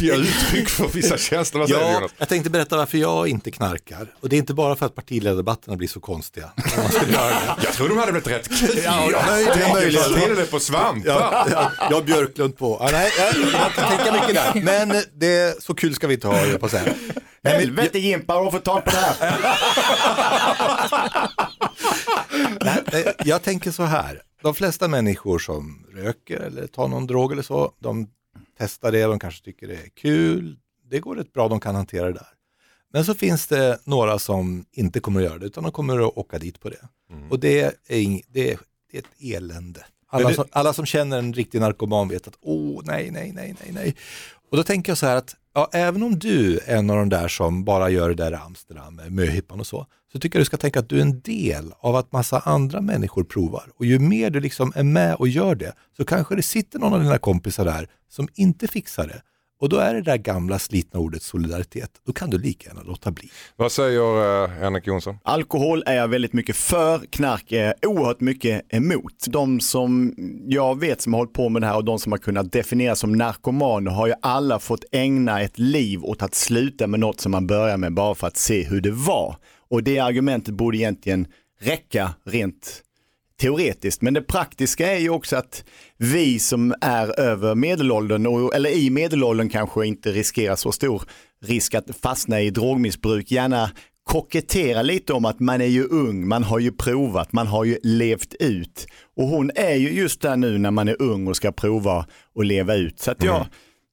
ger uttryck för vissa känslor. Vad säger Ja, Jonas? jag tänkte berätta varför jag inte knarkar. Och det är inte bara för att partiledardebatterna blir så konstiga. det. Jag tror de hade blivit rätt kul. Ja, jag möjligen, tänker möjligen. ta till det på svampar. Ja, ja, jag har Björklund på. Ja, nej, jag jag inte tänka mycket där. Men eh, det, så kul ska vi inte ha, jag på att säga. Helvete Jimpa, du fått tag på det här? Nej, nej, jag tänker så här. De flesta människor som röker eller tar någon drog eller så, de testar det, de kanske tycker det är kul. Det går rätt bra, de kan hantera det där. Men så finns det några som inte kommer att göra det, utan de kommer att åka dit på det. Och det är, ing, det, är, det är ett elände. Alla, det- som, alla som känner en riktig narkoman vet att, åh nej, nej, nej, nej, nej. Och då tänker jag så här att, ja, även om du är en av de där som bara gör det där i Amsterdam, med möhippan och så, så tycker jag du ska tänka att du är en del av att massa andra människor provar. Och ju mer du liksom är med och gör det, så kanske det sitter någon av dina kompisar där som inte fixar det. Och då är det där gamla slitna ordet solidaritet. Då kan du lika gärna låta bli. Vad säger eh, Henrik Jonsson? Alkohol är jag väldigt mycket för, knark är oerhört mycket emot. De som jag vet som har hållit på med det här och de som har kunnat definiera som narkomaner har ju alla fått ägna ett liv åt att sluta med något som man börjar med bara för att se hur det var. Och det argumentet borde egentligen räcka rent teoretiskt. Men det praktiska är ju också att vi som är över medelåldern, och, eller i medelåldern kanske inte riskerar så stor risk att fastna i drogmissbruk, gärna kokettera lite om att man är ju ung, man har ju provat, man har ju levt ut. Och hon är ju just där nu när man är ung och ska prova och leva ut. Så att ja,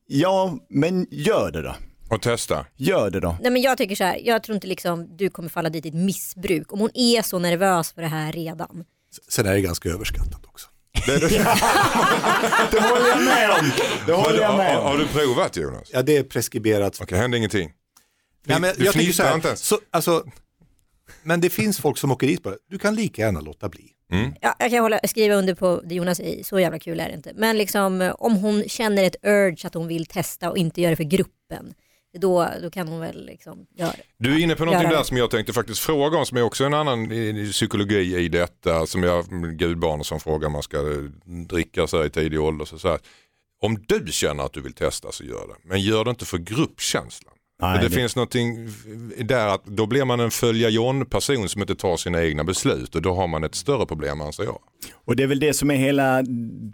ja, men gör det då. Och testa. Gör det då. Nej, men jag tycker så här, jag tror inte liksom du kommer falla dit i ett missbruk. Om hon är så nervös för det här redan. Sen är det ganska överskattat också. Det håller jag med om. Det Har, håller jag med har, har om. du provat Jonas? Ja, det är preskriberat. Okej, hände ingenting? Nej, men du jag tänker så här, inte ens? så, alltså, men det finns folk som åker dit på det. Du kan lika gärna låta bli. Ja, jag kan hålla, skriva under på det Jonas säger, så jävla kul är det inte. Men liksom, om hon känner ett urge att hon vill testa och inte göra det för gruppen, då, då kan hon väl liksom göra. Du är inne på någonting där det. som jag tänkte faktiskt fråga om som är också en annan psykologi i detta som jag, gudbarn som frågar om man ska eh, dricka så här i tidig ålder. Så, så här. Om du känner att du vill testa så gör det, men gör det inte för gruppkänslan. Nej, det, det- finns någonting där att då blir man en följa John-person som inte tar sina egna beslut och då har man ett större problem anser jag. Och det är väl det som är hela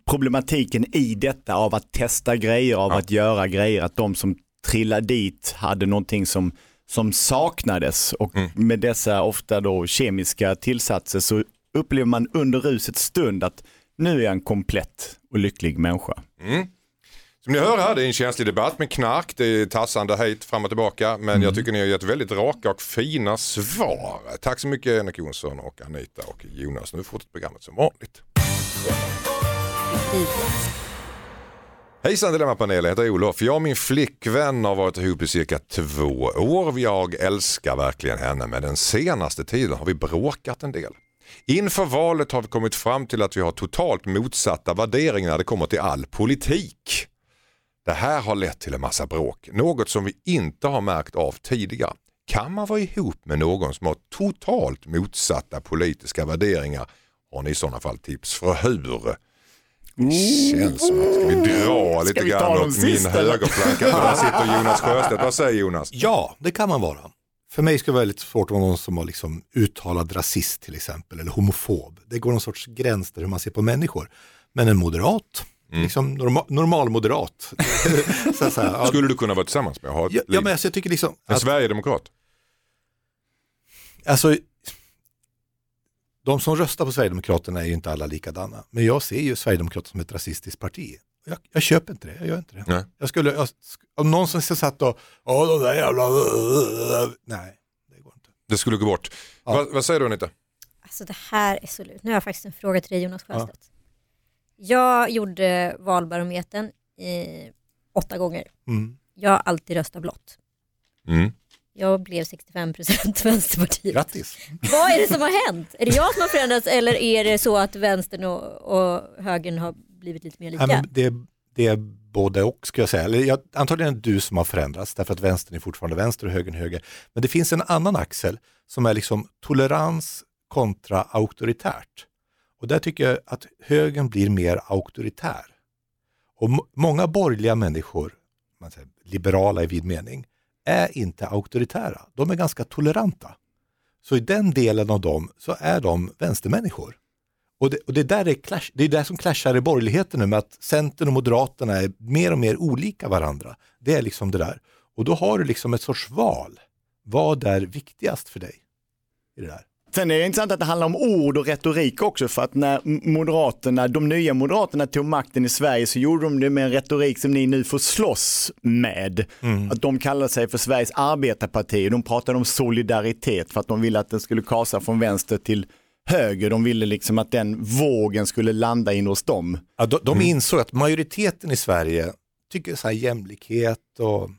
problematiken i detta av att testa grejer, av att göra grejer, att de som trillar dit hade någonting som, som saknades och med dessa ofta då kemiska tillsatser så upplever man under rusets stund att nu är jag en komplett och lycklig människa. Som ni hör här, det är en känslig debatt med knark, det är tassande hejt fram och tillbaka. Men jag tycker ni har gett väldigt raka och fina svar. Tack så mycket Henrik Jonsson och Anita och Jonas. Nu fortsätter programmet som vanligt. Hejsan Dilemmapanelen, jag heter Olof. Jag och min flickvän har varit ihop i cirka två år. Jag älskar verkligen henne men den senaste tiden har vi bråkat en del. Inför valet har vi kommit fram till att vi har totalt motsatta värderingar när det kommer till all politik. Det här har lett till en massa bråk, något som vi inte har märkt av tidigare. Kan man vara ihop med någon som har totalt motsatta politiska värderingar? Har ni i sådana fall tips för hur? Känns som att ska vi dra lite vi grann åt min högerflanka där sitter Jonas Sjöstedt. Vad säger Jonas? Ja, det kan man vara. För mig skulle det vara väldigt svårt att vara någon som var liksom uttalad rasist till exempel, eller homofob. Det går någon sorts gräns där hur man ser på människor. Men en moderat, liksom norma, normal moderat. så, så här, Skulle du kunna vara tillsammans med ha ja, liv? men alltså, jag tycker liksom En att, Sverigedemokrat? alltså, de som röstar på Sverigedemokraterna är ju inte alla likadana. Men jag ser ju Sverigedemokraterna som ett rasistiskt parti. Jag, jag köper inte det, jag gör inte det. Nej. Jag skulle, jag, om någon som satt och, ja de där jävla, nej, det går inte. det skulle gå bort. Va, vad säger du Anita? Alltså det här är så lurt. Nu har jag faktiskt en fråga till dig Jonas Sjöstedt. Jag gjorde valbarometern i åtta gånger. Mm. Jag har alltid röstat blått. Mm. Jag blev 65% Vänsterpartiet. Grattis. Vad är det som har hänt? Är det jag som har förändrats eller är det så att vänstern och, och högern har blivit lite mer lika? Ja, men det, det är både och ska jag säga. Eller jag, antagligen är det du som har förändrats därför att vänstern är fortfarande vänster och högern är höger. Men det finns en annan axel som är liksom tolerans kontra auktoritärt. Och där tycker jag att högern blir mer auktoritär. Och må- många borgerliga människor, man säger, liberala i vid mening, är inte auktoritära. De är ganska toleranta. Så i den delen av dem så är de vänstermänniskor. Och det, och det, där är clash, det är det som clashar i borgerligheten nu med att Centern och Moderaterna är mer och mer olika varandra. Det är liksom det där. Och då har du liksom ett sorts val. Vad är viktigast för dig? I det där? Sen är det intressant att det handlar om ord och retorik också för att när Moderaterna, de nya Moderaterna tog makten i Sverige så gjorde de det med en retorik som ni nu får slåss med. Att de kallar sig för Sveriges arbetarparti och de pratade om solidaritet för att de ville att den skulle kasa från vänster till höger. De ville liksom att den vågen skulle landa in hos dem. Ja, de, de insåg att majoriteten i Sverige tycker så här jämlikhet och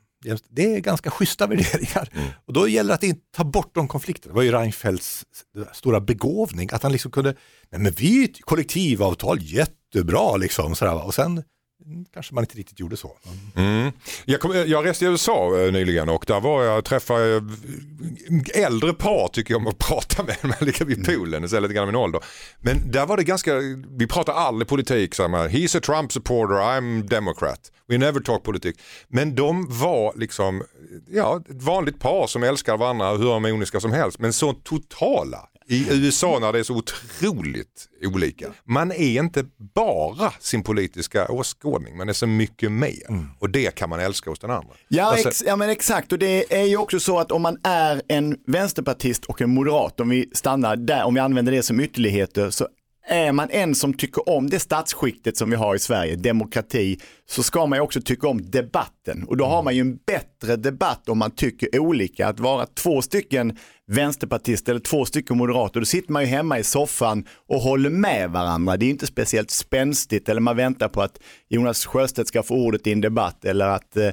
det är ganska schyssta värderingar. Och då gäller det att inte ta bort de konflikterna. Det var ju Reinfeldts stora begåvning, att han liksom kunde, nej men vi kollektivavtal, jättebra liksom. Sådär, och sen mm, kanske man inte riktigt gjorde så. Mm. Jag, kom, jag reste i USA eh, nyligen och där var jag träffade eh, äldre par tycker jag om att prata med. Man ligger vid poolen och lite grann min ålder. Men där var det ganska, vi pratar aldrig politik. Så här, He's a Trump supporter, I'm democrat. We never talk politik. Men de var liksom, ja, ett vanligt par som älskar varandra hur harmoniska som helst. Men så totala i USA när det är så otroligt olika. Man är inte bara sin politiska åskådning, man är så mycket mer. Och det kan man älska hos den andra. Ja, sä- ex, ja men exakt och det är ju också så att om man är en vänsterpartist och en moderat, om vi stannar där, om vi använder det som ytterligheter, så är man en som tycker om det statsskiktet som vi har i Sverige, demokrati, så ska man ju också tycka om debatten. Och då har man ju en bättre debatt om man tycker olika. Att vara två stycken vänsterpartister eller två stycken moderater, då sitter man ju hemma i soffan och håller med varandra. Det är ju inte speciellt spänstigt eller man väntar på att Jonas Sjöstedt ska få ordet i en debatt eller att eh,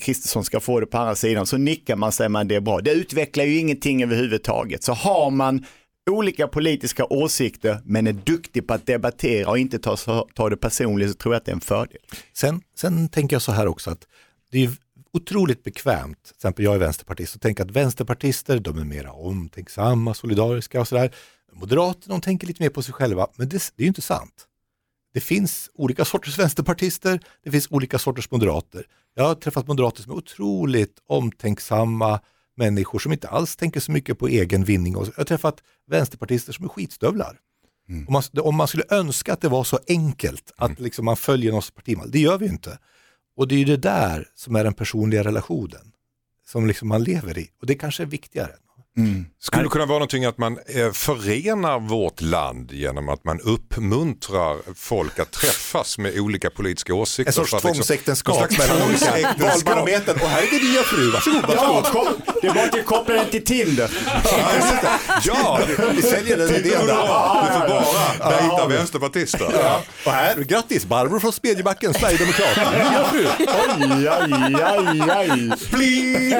Kristersson ska få det på andra sidan. Så nickar man säger man det är bra. Det utvecklar ju ingenting överhuvudtaget. Så har man olika politiska åsikter men är duktig på att debattera och inte ta, ta det personligt så tror jag att det är en fördel. Sen, sen tänker jag så här också att det är otroligt bekvämt, till exempel jag är vänsterpartist, och tänka att vänsterpartister de är mera omtänksamma, solidariska och sådär. Moderaterna de tänker lite mer på sig själva, men det, det är ju inte sant. Det finns olika sorters vänsterpartister, det finns olika sorters moderater. Jag har träffat moderater som är otroligt omtänksamma människor som inte alls tänker så mycket på egen vinning. Och jag har träffat vänsterpartister som är skitstövlar. Om, man, om man skulle önska att det var så enkelt att liksom man följer någons partimal, det gör vi ju inte. Och det är ju det där som är den personliga relationen som liksom man lever i och det kanske är viktigare. Skulle det kunna vara någonting att man eh, förenar vårt land genom att man uppmuntrar folk att träffas med olika politiska åsikter? En sorts liksom- tvångsäktenskap slags mellan olika valbarometern. Och här är din nya fru, varsågod, varsågod. kom, det bara att koppla den till Tinder. Ja, Vi säljer den du idén får där. bara dejta vänsterpartister. Ja. Och här, grattis, Barbro från Smedjebacken, Sverigedemokrat. Nya fru. Oj, oj, oj, oj. Pling!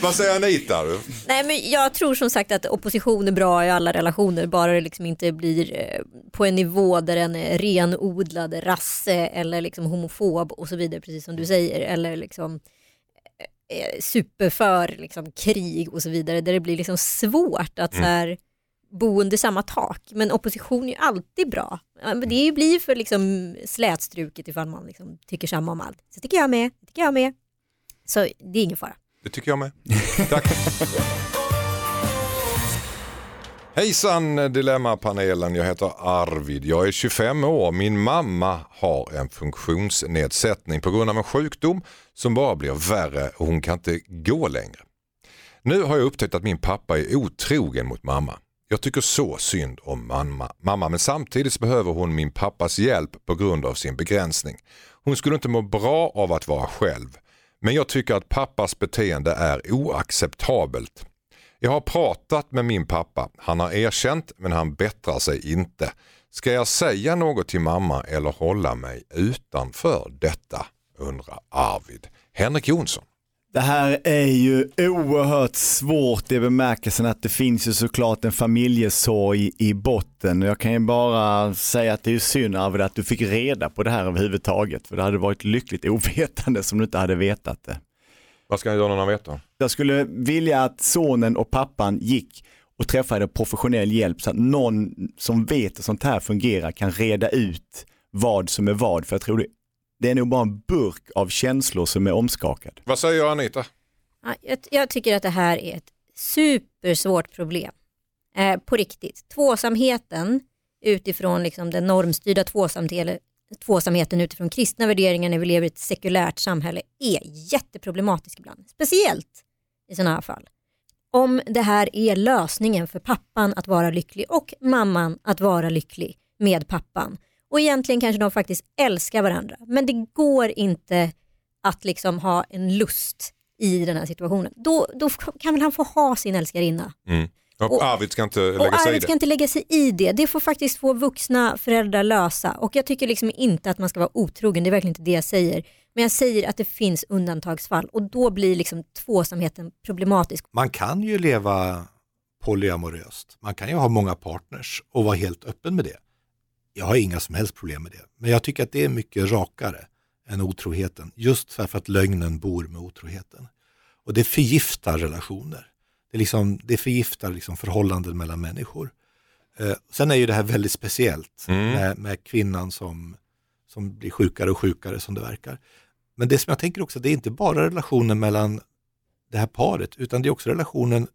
Vad säger Anita? du? Nej, men jag tror som sagt att opposition är bra i alla relationer, bara det liksom inte blir eh, på en nivå där den är renodlad rasse eller liksom homofob och så vidare, precis som du säger, eller liksom eh, superför liksom krig och så vidare, där det blir liksom svårt att så här, bo under samma tak. Men opposition är ju alltid bra. Det blir ju för liksom slätstruket ifall man liksom tycker samma om allt. Så tycker jag med, det tycker jag med. Så det är ingen fara. Det tycker jag med. Tack. Hejsan Dilemmapanelen, jag heter Arvid. Jag är 25 år. Min mamma har en funktionsnedsättning på grund av en sjukdom som bara blir värre och hon kan inte gå längre. Nu har jag upptäckt att min pappa är otrogen mot mamma. Jag tycker så synd om mamma, mamma men samtidigt så behöver hon min pappas hjälp på grund av sin begränsning. Hon skulle inte må bra av att vara själv. Men jag tycker att pappas beteende är oacceptabelt. Jag har pratat med min pappa. Han har erkänt men han bättrar sig inte. Ska jag säga något till mamma eller hålla mig utanför detta? undrar Arvid. Henrik Jonsson. Det här är ju oerhört svårt i bemärkelsen att det finns ju såklart en familjesorg i botten. Jag kan ju bara säga att det är synd Arvid att du fick reda på det här överhuvudtaget. För det hade varit lyckligt ovetande som du inte hade vetat det. Vad ska han göra när han vet då? Jag skulle vilja att sonen och pappan gick och träffade professionell hjälp så att någon som vet hur sånt här fungerar kan reda ut vad som är vad. För jag tror det, det är nog bara en burk av känslor som är omskakad. Vad säger Anita? Ja, jag, jag tycker att det här är ett supersvårt problem. Eh, på riktigt. Tvåsamheten utifrån liksom den normstyrda tvåsamheten, tvåsamheten utifrån kristna värderingar när vi lever i ett sekulärt samhälle är jätteproblematisk ibland. Speciellt i sådana här fall. Om det här är lösningen för pappan att vara lycklig och mamman att vara lycklig med pappan. Och egentligen kanske de faktiskt älskar varandra. Men det går inte att liksom ha en lust i den här situationen. Då, då kan väl han få ha sin älskarinna. Mm. Och, Och- Arvid ska inte lägga sig i det. ska inte lägga sig i det. Det får faktiskt få vuxna föräldrar lösa. Och jag tycker liksom inte att man ska vara otrogen, det är verkligen inte det jag säger. Men jag säger att det finns undantagsfall och då blir liksom tvåsamheten problematisk. Man kan ju leva polyamoröst. Man kan ju ha många partners och vara helt öppen med det. Jag har inga som helst problem med det. Men jag tycker att det är mycket rakare än otroheten. Just för att lögnen bor med otroheten. Och det förgiftar relationer. Det, liksom, det förgiftar liksom förhållanden mellan människor. Eh, sen är ju det här väldigt speciellt Mm. med, med kvinnan som, som blir sjukare och sjukare som det verkar. Men det som jag tänker också, det är inte bara relationen mellan det här paret, utan det är också relationen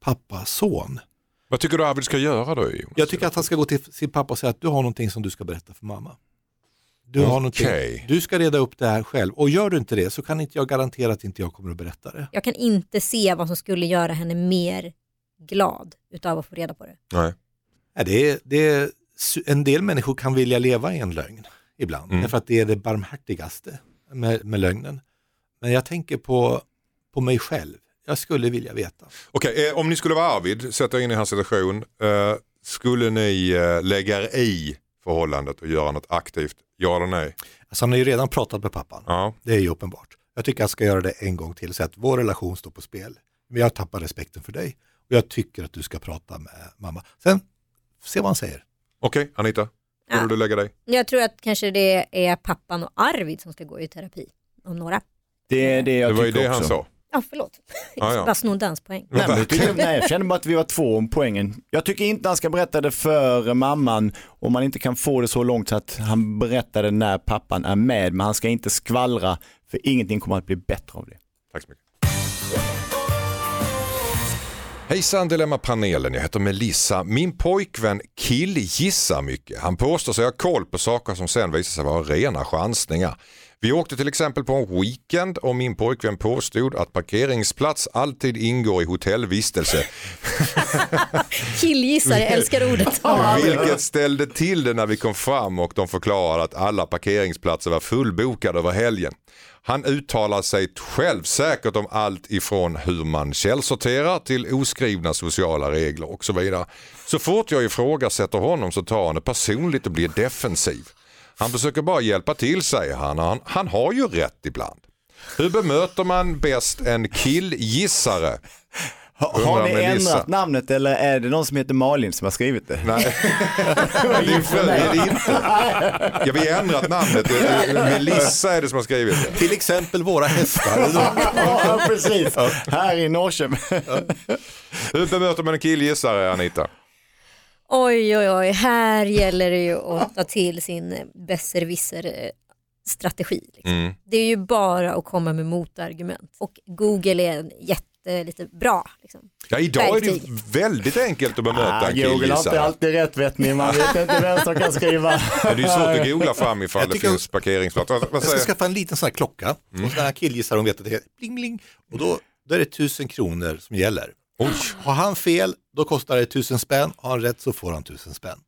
pappa-son. Vad tycker du Arvid ska göra då? Jonas? Jag tycker att han ska gå till sin pappa och säga att du har någonting som du ska berätta för mamma. Du, har Okej. du ska reda upp det här själv och gör du inte det så kan inte jag garantera att inte jag kommer att berätta det. Jag kan inte se vad som skulle göra henne mer glad utav att få reda på det. Nej. Ja, det är, det är, en del människor kan vilja leva i en lögn ibland, Mm. därför att det är det barmhärtigaste med, med lögnen. Men jag tänker på, på mig själv. Jag skulle vilja veta. Okej, eh, om ni skulle vara Arvid, sätta er in i hans situation, eh, skulle ni eh, lägga er i förhållandet och göra något aktivt? Ja eller nej? Alltså han har ju redan pratat med pappan. Ja. Det är ju uppenbart. Jag tycker jag ska göra det en gång till säga att vår relation står på spel. Men jag tappar respekten för dig och jag tycker att du ska prata med mamma. Sen, se vad han säger. Okej, Anita, skulle Ja. du lägga dig? Jag tror att kanske det är pappan och Arvid som ska gå i terapi. Om några. Det är det jag Det var ju tycker det också. han sa. Ja, förlåt. Ja, ja. Bara snodde hans poäng. Nej, men jag, tycker, nej, jag känner bara att vi var två om poängen. Jag tycker inte han ska berätta det för mamman om man inte kan få det så långt så att han berättar det när pappan är med. Men han ska inte skvallra för ingenting kommer att bli bättre av det. Tack så mycket. Hejsan Dilemma-panelen, jag heter Melissa. Min pojkvän killgissar mycket. Han påstår sig ha koll på saker som sen visar sig vara rena chansningar. Vi åkte till exempel på en weekend och min pojkvän påstod att parkeringsplats alltid ingår i hotellvistelse. Killgissare, jag älskar ordet. Vilket ställde till det när vi kom fram och de förklarade att alla parkeringsplatser var fullbokade över helgen. Han uttalar sig självsäkert om allt ifrån hur man källsorterar till oskrivna sociala regler och så vidare. Så fort jag ifrågasätter honom så tar han det personligt och blir defensiv. Han försöker bara hjälpa till säger han och han, han har ju rätt ibland. Hur bemöter man bäst en killgissare? Ha, har ni ändrat namnet eller är det någon som heter Malin som har skrivit det? Nej, det är för mig. Det är inte. Ja, vi har ändrat namnet. Är- Melissa är det som har skrivit det. Till exempel våra hästar. Ja, precis. Här i Norrköping. Hur bemöter man en killgissare Anita? Oj, oj, oj. Här gäller det ju att ta till sin besserwisser-strategi. Liksom. Mm. Det är ju bara att komma med motargument. Och Google är en jätte, lite bra. Liksom. Ja, idag är det väldigt enkelt att bemöta Ah, en Google har inte killgissare. alltid rätt vet ni, man vet inte vem som kan skriva. Men det är svårt att googla fram ifall Jag det finns parkeringsplats. Vad, vad Jag ska skaffa en liten sån här klocka och sådana här killgissar de vet att det är bling bling. Och då, då är det tusen kronor som gäller. Oj. Har han fel, då kostar det tusen spänn. Har han rätt så får han tusen spänn.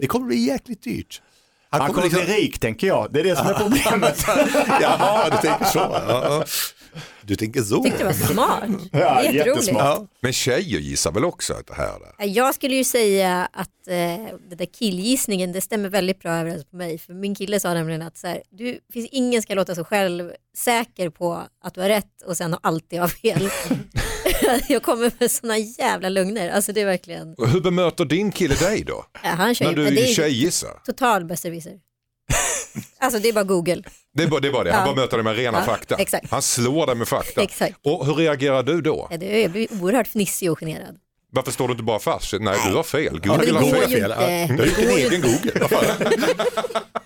Det kommer bli jäkligt dyrt. Han kommer kommer liksom- bli rik tänker jag, det är det som är problemet. Jaha, du tänker så. Ja, ja. Du tänker så. tyckte det var smart. Ja, Jätteroligt. jättesmart. Ja. Men tjejer gissar väl också att det här är det? Jag skulle ju säga att eh, det där killgissningen det stämmer väldigt bra överens på mig. För min kille sa nämligen att så här, du, finns ingen ska låta så självsäker på att du har rätt och sen alltid ha fel. jag kommer med sådana jävla lögner. Alltså det är verkligen, Och hur bemöter din kille dig då? ja, han kör När du det är tjejgissar? total besserwisser. Alltså det är bara Google. Det är bara det. Är bara det. Han Ja. bara möter dig med rena Ja, fakta. exakt. Han slår dig med fakta. Exakt. Och hur reagerar du då? Ja, det- Jag blir oerhört fnissig och generad. Varför står du inte bara fast? Nej, du har fel. Ja, Google det har fel. inte. Du har gjort din egen Google.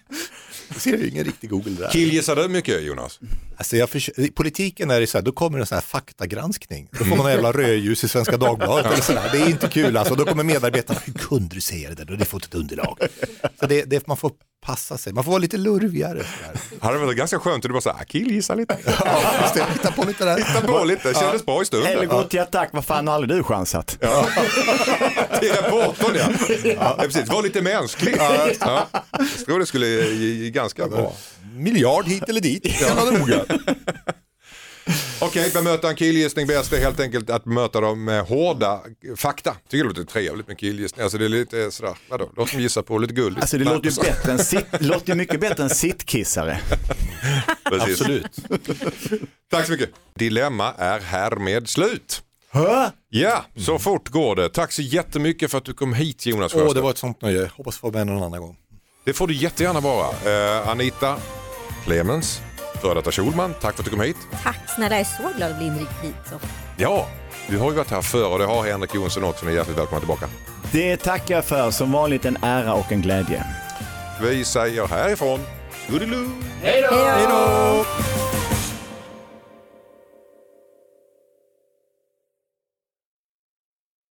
Ser ju ingen riktig Google där. Killgissar du mycket Jonas? Alltså jag I politiken är det så här, då kommer en sån här faktagranskning. Då får man en jävla rödljus i Svenska Dagbladet. Eller så där. Det är inte kul alltså. Då kommer medarbetarna, hur kunde du säga det där? Du har fått ett underlag. Så det, det, man får passa sig, man får vara lite lurvigare. Hade det varit ganska skönt om du bara så här, killgissa lite. Ja, det. Hitta på lite där. Hitta på lite, kändes bra i Eller stunden. gå till attack, vad fan har aldrig du chansat? Till reportern ja. ja. Precis, var lite mänsklig. Ja. Jag tror det skulle ge, ge ganska bra. Miljard hit eller dit. Kan noga. Okej, bemöta en killgissning bäst är helt enkelt att bemöta dem med hårda fakta. Tycker det låter trevligt med killgissning. Alltså det är lite sådär, vadå, låt dem gissa på lite guld. Alltså det låter ju, bättre än sitt, låter ju mycket bättre än sittkissare. Absolut. Tack så mycket. Dilemma är härmed slut. Hö? Ja, så fort går det. Tack så jättemycket för att du kom hit Jonas Åh, det Sjöstedt. var ett sånt nöje. Hoppas få med någon annan gång. Det får du jättegärna vara. Eh, Anita Clemens, före detta Schulman, tack för att du kom hit. Tack snälla, jag är så glad att bli inringd hit. Så. Ja, du har ju varit här förr och det har Henrik Jonsson också. Ni är hjärtligt välkomna tillbaka. Det tackar jag för, som vanligt en ära och en glädje. Vi säger härifrån, Toodiloo! Hej då!